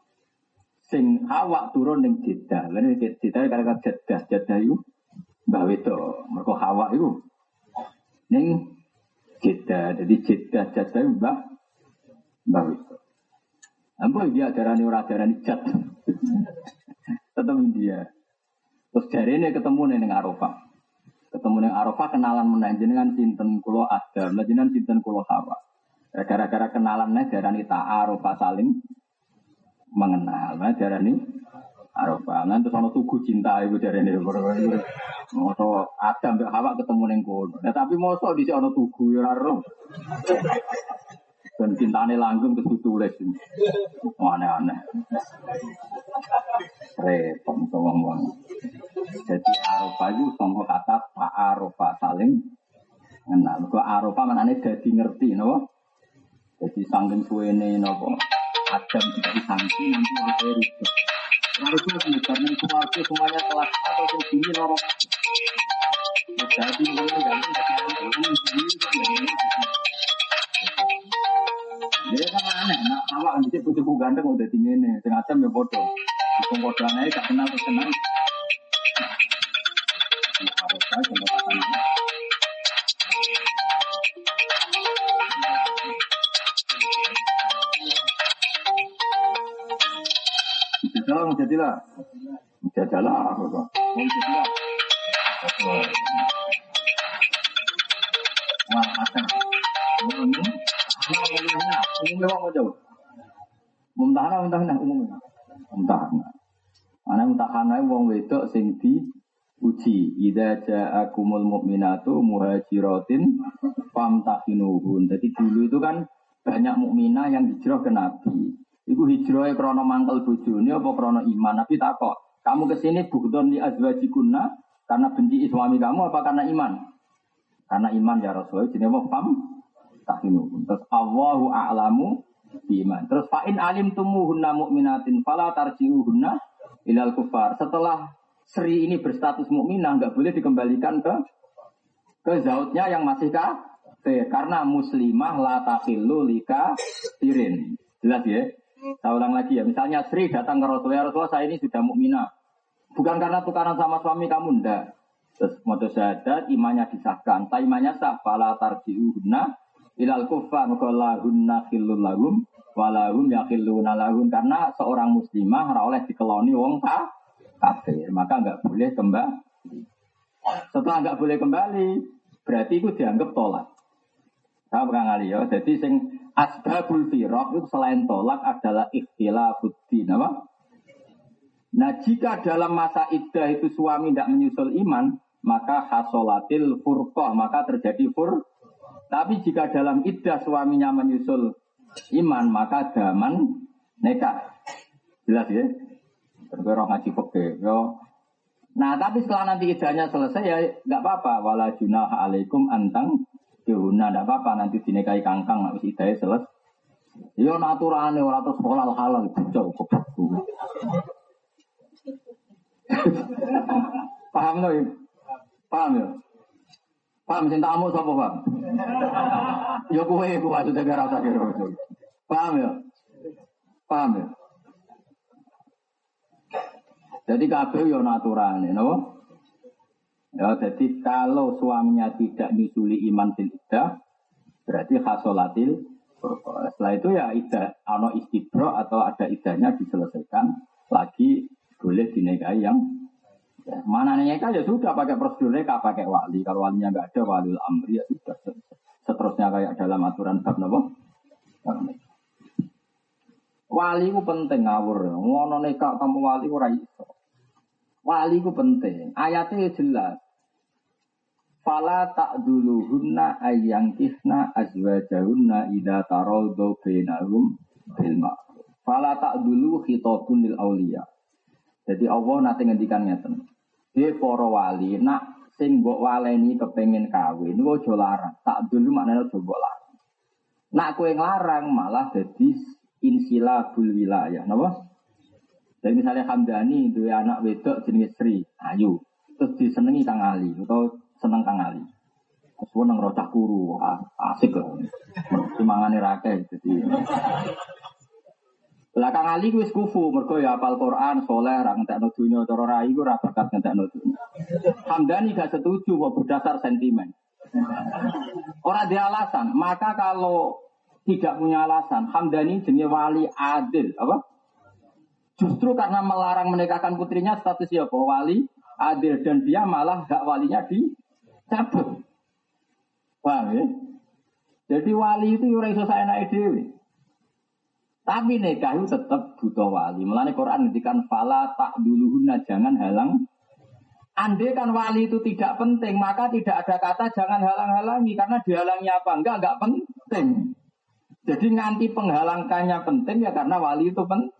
Sing awak turun ning Jeddah. Lan Jeddah kira-kira Jeddah. Jeddah itu Mbah Wedo. Mereka hawa itu. Ning Jeddah. Jadi Jeddah Jeddah itu Mbah Wedo. Apa dia ajaran ora ajaran ijat. Tetap India. Terus dari ini ketemu ning Arafah. Ketemu ning Arafah kenalan meneh jenengan sinten kula Adam, lan jenengan sinten kula Hawa. Ya, Gara-gara kenalan nih darani ta'arufah saling mengenal. Nah darani Arafah. Nanti ana tugu cinta ibu darani. Moso Adam mbek Hawa ketemu ning kono. Nah, tapi moso di ana tugu ya. Dan cintane langgeng terus ditulis. Aneh-aneh. Repot ngomong Jadi Arafah itu sama kata Pak Arafah saling kenal. Kok Arafah manane dadi ngerti napa? Jadi sanggeng suwene napa? Adam tidak disangsi nanti ada ribet. Harus lagi karena keluarga semuanya kelas atau segini lorong. Jadi mulai dari Dia kan aneh, nak awak nanti butuh ganteng udah tinggi nih, tengah jam ya bodoh. Itu bodoh aja gak kenal terus kenal. Ya, harus apa jadilah. Wah, umumnya apa jauh? Mumtahana, mumtahana, umumnya. Mumtahana. Mana mumtahana wong wedok sing di uji ida ja'akumul mu'minatu muhajiratin famtahinuhun. Jadi dulu itu kan banyak mukminah yang hijrah ke Nabi. Iku hijrahnya krono mangkel bojone apa krono iman. Nabi takok, kamu ke sini bukton di azwajikunna karena benci suami kamu apa karena iman? Karena iman ya Rasulullah. Jadi apa? Fam tahinu. Terus Allahu a'lamu iman. Terus fa'in alim tumuhunna mu'minatin fala tarji'uhunna ilal kufar. Setelah Sri ini berstatus mukminah nggak boleh dikembalikan ke ke zautnya yang masih kafir karena muslimah la takhillu lika tirin. Jelas ya? Saya ulang lagi ya. Misalnya Sri datang ke Rasulullah, Rasulullah saya ini sudah mukminah. Bukan karena tukaran sama suami kamu ndak. Terus moto syahadat imannya disahkan. Tak imannya sah fala tarji'uhunna ilal kufar lahunna khillul lahum walahum yakhilluna lahum karena seorang muslimah ora oleh dikeloni wong kafir maka nggak boleh kembali. Setelah nggak boleh kembali, berarti itu dianggap tolak. Saya pernah ngali ya. Jadi sing asbabul firaq itu selain tolak adalah ikhtilafuddin apa? Nah jika dalam masa iddah itu suami tidak menyusul iman, maka hasolatil furqah, maka terjadi fur. Tapi jika dalam iddah suaminya menyusul iman, maka daman nekah. Jelas ya? Berkira ngaji fikih. Yo. Nah, tapi setelah nanti idahnya selesai ya nggak apa-apa. Wala junah alaikum antang dihuna nggak apa-apa nanti dinikahi kangkang habis idahnya selesai. Yo naturane ora terus halal halal kok Paham? Paham ya? Paham sing tamu sapa, Pak? Yo kowe iku maksudnya ora usah kira. Paham ya? Paham ya? Jadi kabeh yo naturane, no? Ya, jadi kalau suaminya tidak misuli iman fil iddah, berarti khasolatil setelah itu ya idah, ano istibro atau ada idahnya diselesaikan lagi boleh dinikahi yang ya, mana nikah ya sudah pakai prosedur nikah pakai wali kalau walinya nggak ada wali amri ya sudah seterusnya kayak dalam aturan bab nopo wali itu penting ngawur ngono nikah kamu wali ora iso Wali ku penting. Ayatnya jelas. Fala tak dulu hunna ayang kisna azwajahunna ida tarodo benahum bilma. Fala tak dulu hitobun lil aulia. Jadi Allah nanti ngendikan ngeten. Dia poro wali nak sing mbok waleni kepengen kawin niku aja larang. Tak dulu maknanya aja mbok larang. Nak kowe nglarang malah jadi insilabul wilayah. Napa? Jadi misalnya Hamdani dua anak wedok jenis Sri, Ayu, terus disenengi Kang Ali atau seneng Kang Ali. Terus nang rocah kuru, asik loh. Semangane rakyat jadi. Lah Kang Ali wis kufu, mergo ya apal Quran, soleh, ra ngentekno donya, cara rai ku ora bakat ngentekno donya. Hamdani gak setuju kok berdasar sentimen. Orang dia alasan, maka kalau tidak punya alasan, Hamdani jenis wali adil, apa? Justru karena melarang menikahkan putrinya status ya wali adil dan dia malah hak walinya dicabut. Paham ya? Jadi wali itu ora iso saenake dhewe. Tapi nikah itu tetap butuh wali. Mulane Quran ngendikan fala tak duluhuna jangan halang. Andai kan wali itu tidak penting, maka tidak ada kata jangan halang-halangi karena dihalangi apa? Enggak, enggak penting. Jadi nganti penghalangkannya penting ya karena wali itu penting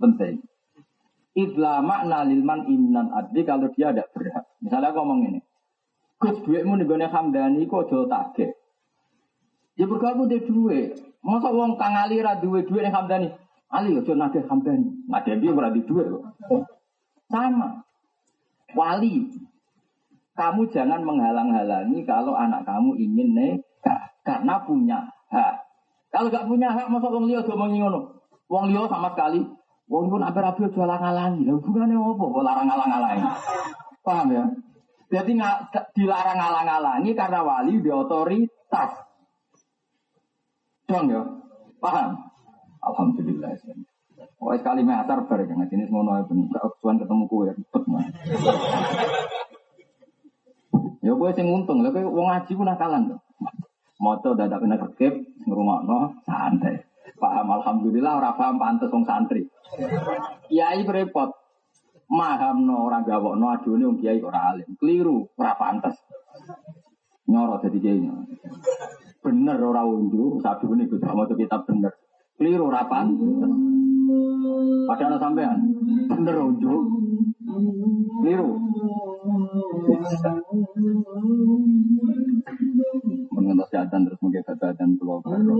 penting. Idla makna lilman imnan adli kalau dia ada berhak. Misalnya aku ngomong ini. Gus duitmu nih gue hamdani kok jual target. Ya bergabung di duit. Masa uang kang Ali ra duit duit nih hamdani. Ali jual nagih hamdani. Nagih dia berarti duit kok. Sama. Wali. Kamu jangan menghalang-halangi kalau anak kamu ingin nikah. Karena punya hak. Kalau gak punya hak, masa wong liya ngomong ngono. Wong liya sama sekali Wong pun apa rapi jual ngalangi, lah hubungannya apa? Kok larang ngalang-ngalangi? Paham ya? Jadi nggak dilarang ngalang-ngalangi karena wali di otoritas. Dong ya? Paham? Alhamdulillah. Oh, sekali meter bar kan jenis mono ben tuan ketemu kue ribet mah. Ya kowe sing untung, lha kowe wong ngaji ku nakalan to. Moto dadak kena kekep ngrungokno santai. Paham alhamdulillah ora paham pantes wong santri. Kiai no orang gawok no adune wong kiai ora alim. Keliru ora pantes. Nyoro jadi kiai bener ora unjuk, sadu ini juga mau kitab bener. Keliru rapan. Padahal sampean bener unjuk. Keliru. Mengenai kesehatan terus mungkin kesehatan pulau baru.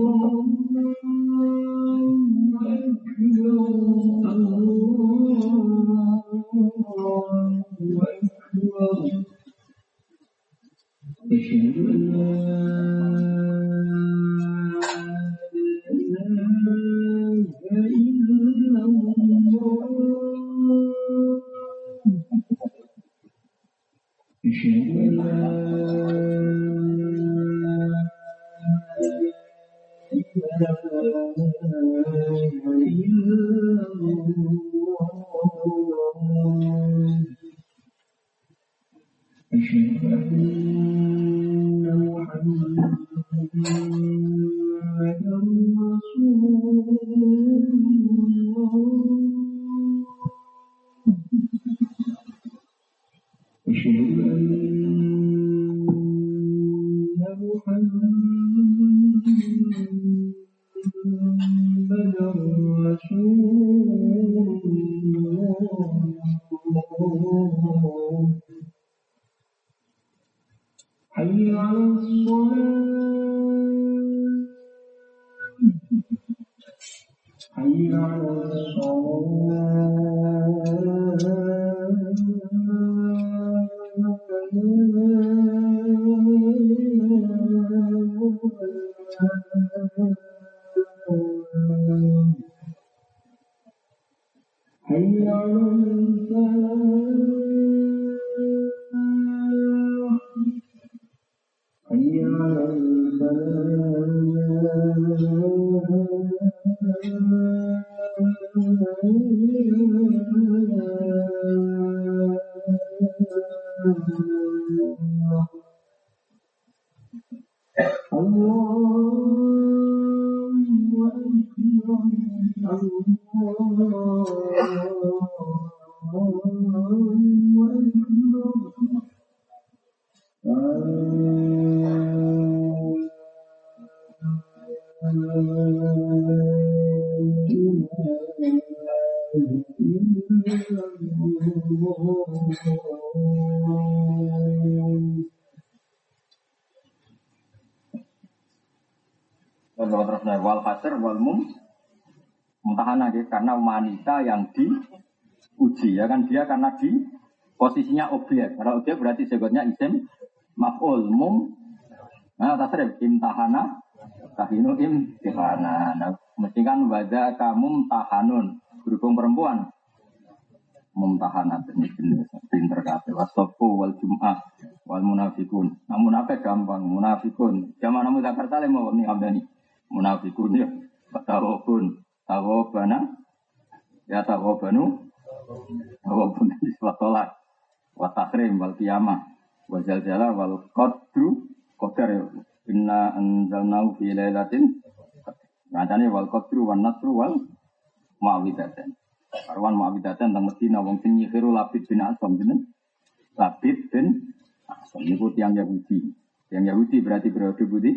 Wanita yang diuji ya kan? Dia karena di posisinya objek. Kalau objek berarti sebutnya isim maf'ul mum nah tasrif imtahana tahinu imtihana. Nah, mesti kan wajah kamu tahanun berhubung perempuan. Bener pinter kabeh. Wasofu wal jum'ah wal munafikun. Nah munafik gampang munafikun. Zaman namu zakar salim mau nih. Abdani munafikun ya. Tawabun. Tawabana ya tawabanu tawabun di tolak. Wa takrim wal qiyamah wa zalzala wal qadru ya inna anzalnahu fi lailatin Ngacane wal qadru wan nasru wal muawidatin Karwan muawidatin tentang Medina wong sing nyihiru Labid bin Asam jeneng. Labid bin Asam. Niku tiang Yahudi. Yang Yahudi berarti periode budi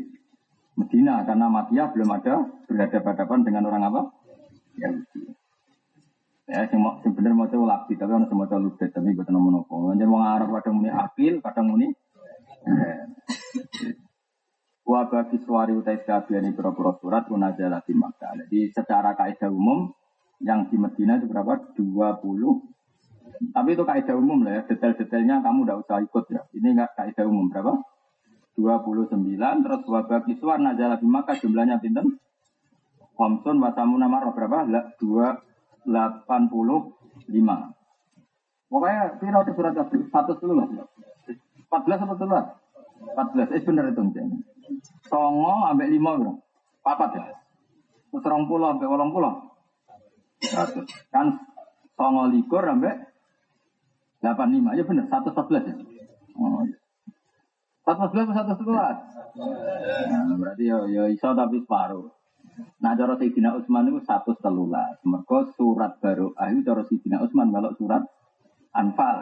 Medina karena Makiyah belum ada berhadapan-hadapan dengan orang apa? Yahudi. Ya, sing mau sing bener maca Labid tapi ana semua Ludet tapi boten nomor nopo. Njen wong Arab kadang muni akil, kadang muni eh. Wa bagi suari utai sekabian pura-pura surat unajala di Makkah. Jadi secara kaidah umum yang di Medina itu berapa? 20. Tapi itu kaidah umum lah ya. Detail-detailnya kamu tidak usah ikut ya. Ini enggak kaidah umum berapa? 29 terus wa bagi suar najala di Makkah jumlahnya pinten? Komsun wasamuna marah berapa? 285. Pokoknya piro di surat satu dulu lah. 14 apa dulu 14, eh bener itu. Songo ambek lima bro. Papat ya. Terus pulau ambek wolong pulau. Kan songo likur ambek delapan. Ya bener, satu ya. Oh, iya. Satu sebelas atau satu sebelas? Nah, berarti ya, ya iso tapi separuh. Nah, cara Sayyidina Utsman itu satu telulas. Mereka surat baru. Ayo cara Sayyidina Utsman kalau surat Anfal.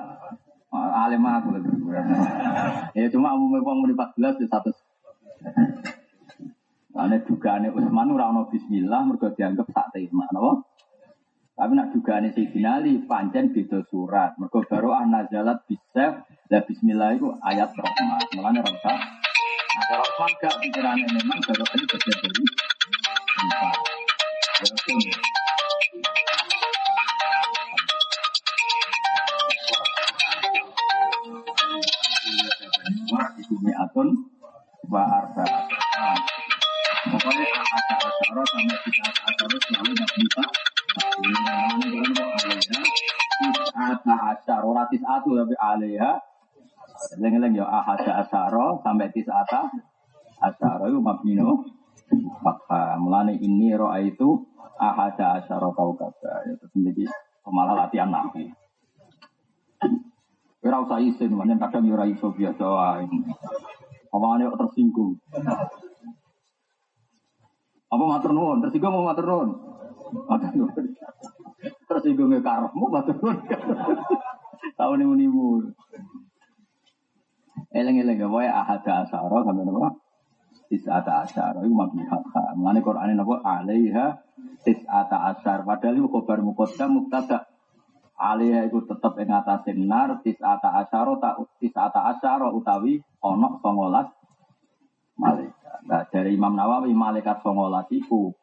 Alim aku lebih Ya cuma umumnya uang di 14 itu satu. Ane dugaane Utsman ora ono bismillah mergo dianggap sak tema, napa? Tapi nak dugaane Sayyidina Ali pancen beda surat. Mergo baru nazalat bisaf la bismillah itu ayat rahmat. Mulane ora usah. Nah, Utsman gak pikirane memang baru ini bagian mi'atun wa arba'at. Nah, Pokoknya ada acara sama kita acara selalu ada tisatu tapi. Leng-leng ya ahada asyara sampai tisata asyara itu mabnino. Fakta mulane ini roa itu ahada asyara kau kata. Ya terus menjadi malah latihan nabi. Ora usah isin, mana kadang ya ora iso biasa wae. Omongane tersinggung. Apa matur nuwun? Tersinggung mau matur nuwun? Tersinggung ke karepmu matur nuwun. Tahu nih munimu. Eleng-eleng ya, ahada asara sampe napa? Tis'ata asara iku mabni hakka. Mulane Qur'ane napa? Alaiha tis'ata asar. Padahal iku khabar muqaddam mubtada. Alaiha iku tetep ing atase nar tis'ata asara ta tis'ata asara utawi ana 19 malaikat. Nah, dari Imam Nawawi malaikat 19 iku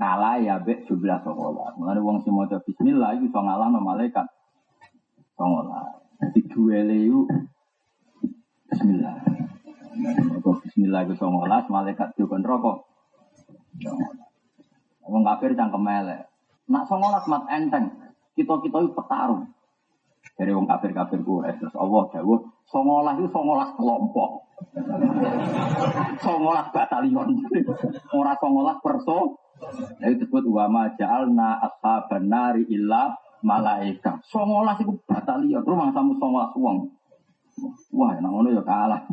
kalah ya bek jumlah 19. Mulane wong sing maca bismillah iku iso ngalahno malaikat 19. Jadi duele iku bismillah. Nah, bismillah iku 19 malaikat dikon rokok. Wong kafir cangkem elek. Nak 19 mat enteng. Kita-kita itu petarung. Dari wong kafir-kafir Quraisy terus Allah dawuh 19 itu 19 kelompok. 19 batalion. Ora 19 perso. Itu disebut wa ma ja'alna ashaban nari illa malaika. 19 itu batalion. Rumah samu 19 wong. Wah, nang ngono ya kalah.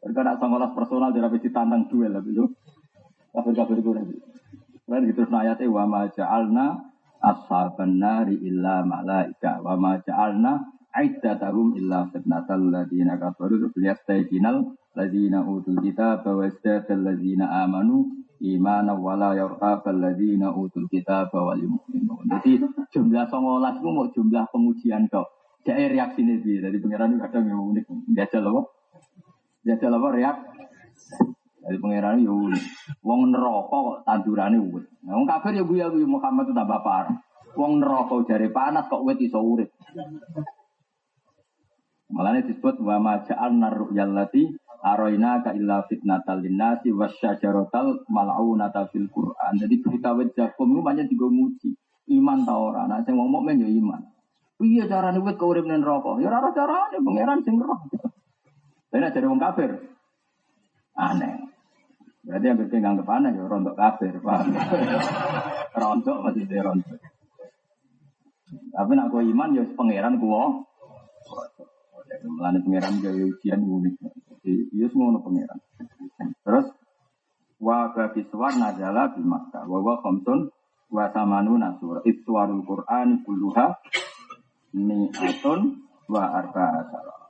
Mereka nak 19 personal jadi habis ditantang duel lah itu. Kafir-kafir Quraisy. Kan gitu ayatnya wa ma ja'alna ashaban nari illa malaika wa ma ja'alna aiddatahum illa fitnatal ladina kafaru liyastayqinal ladina utul kitab wa yazdadal ladina amanu imana wala yartabal ladina utul kitab wal mu'minun. Jadi jumlah 19 itu mau jumlah pengujian kok. Jadi reaksi ini jadi pengiran itu kadang yang unik. Jajal apa? Jajal apa reak? Jadi pangeran yo unik. Wong neraka kok tandurane wit. Nah, wong kafir ya guya guya Muhammad itu tambah parah. Wong neraka jare panas kok wit iso urip. Malah disebut wa ma ja'alna araina ka illa fitnatal linnasi wasyajaratal mal'unata fil Qur'an. Jadi berita wit jakum banyak juga muji. Iman ta ora? Nah sing wong mukmin ya iman. Iya carane wit kok urip ning neraka? Ya ora carane pangeran sing roh. Lah nek jare wong kafir aneh. Berarti yang berarti nganggep aneh ya rontok kafir, rontok masih rontok. Tapi nak kau iman ya pangeran kuwo. Melani pangeran jadi ujian unik. Jadi ya semua pangeran. Terus wa babiswar najala di Makkah. Wa wa khamsun wa samanu nasur. Iswarul Qur'an kulluha mi'atun wa arba asara.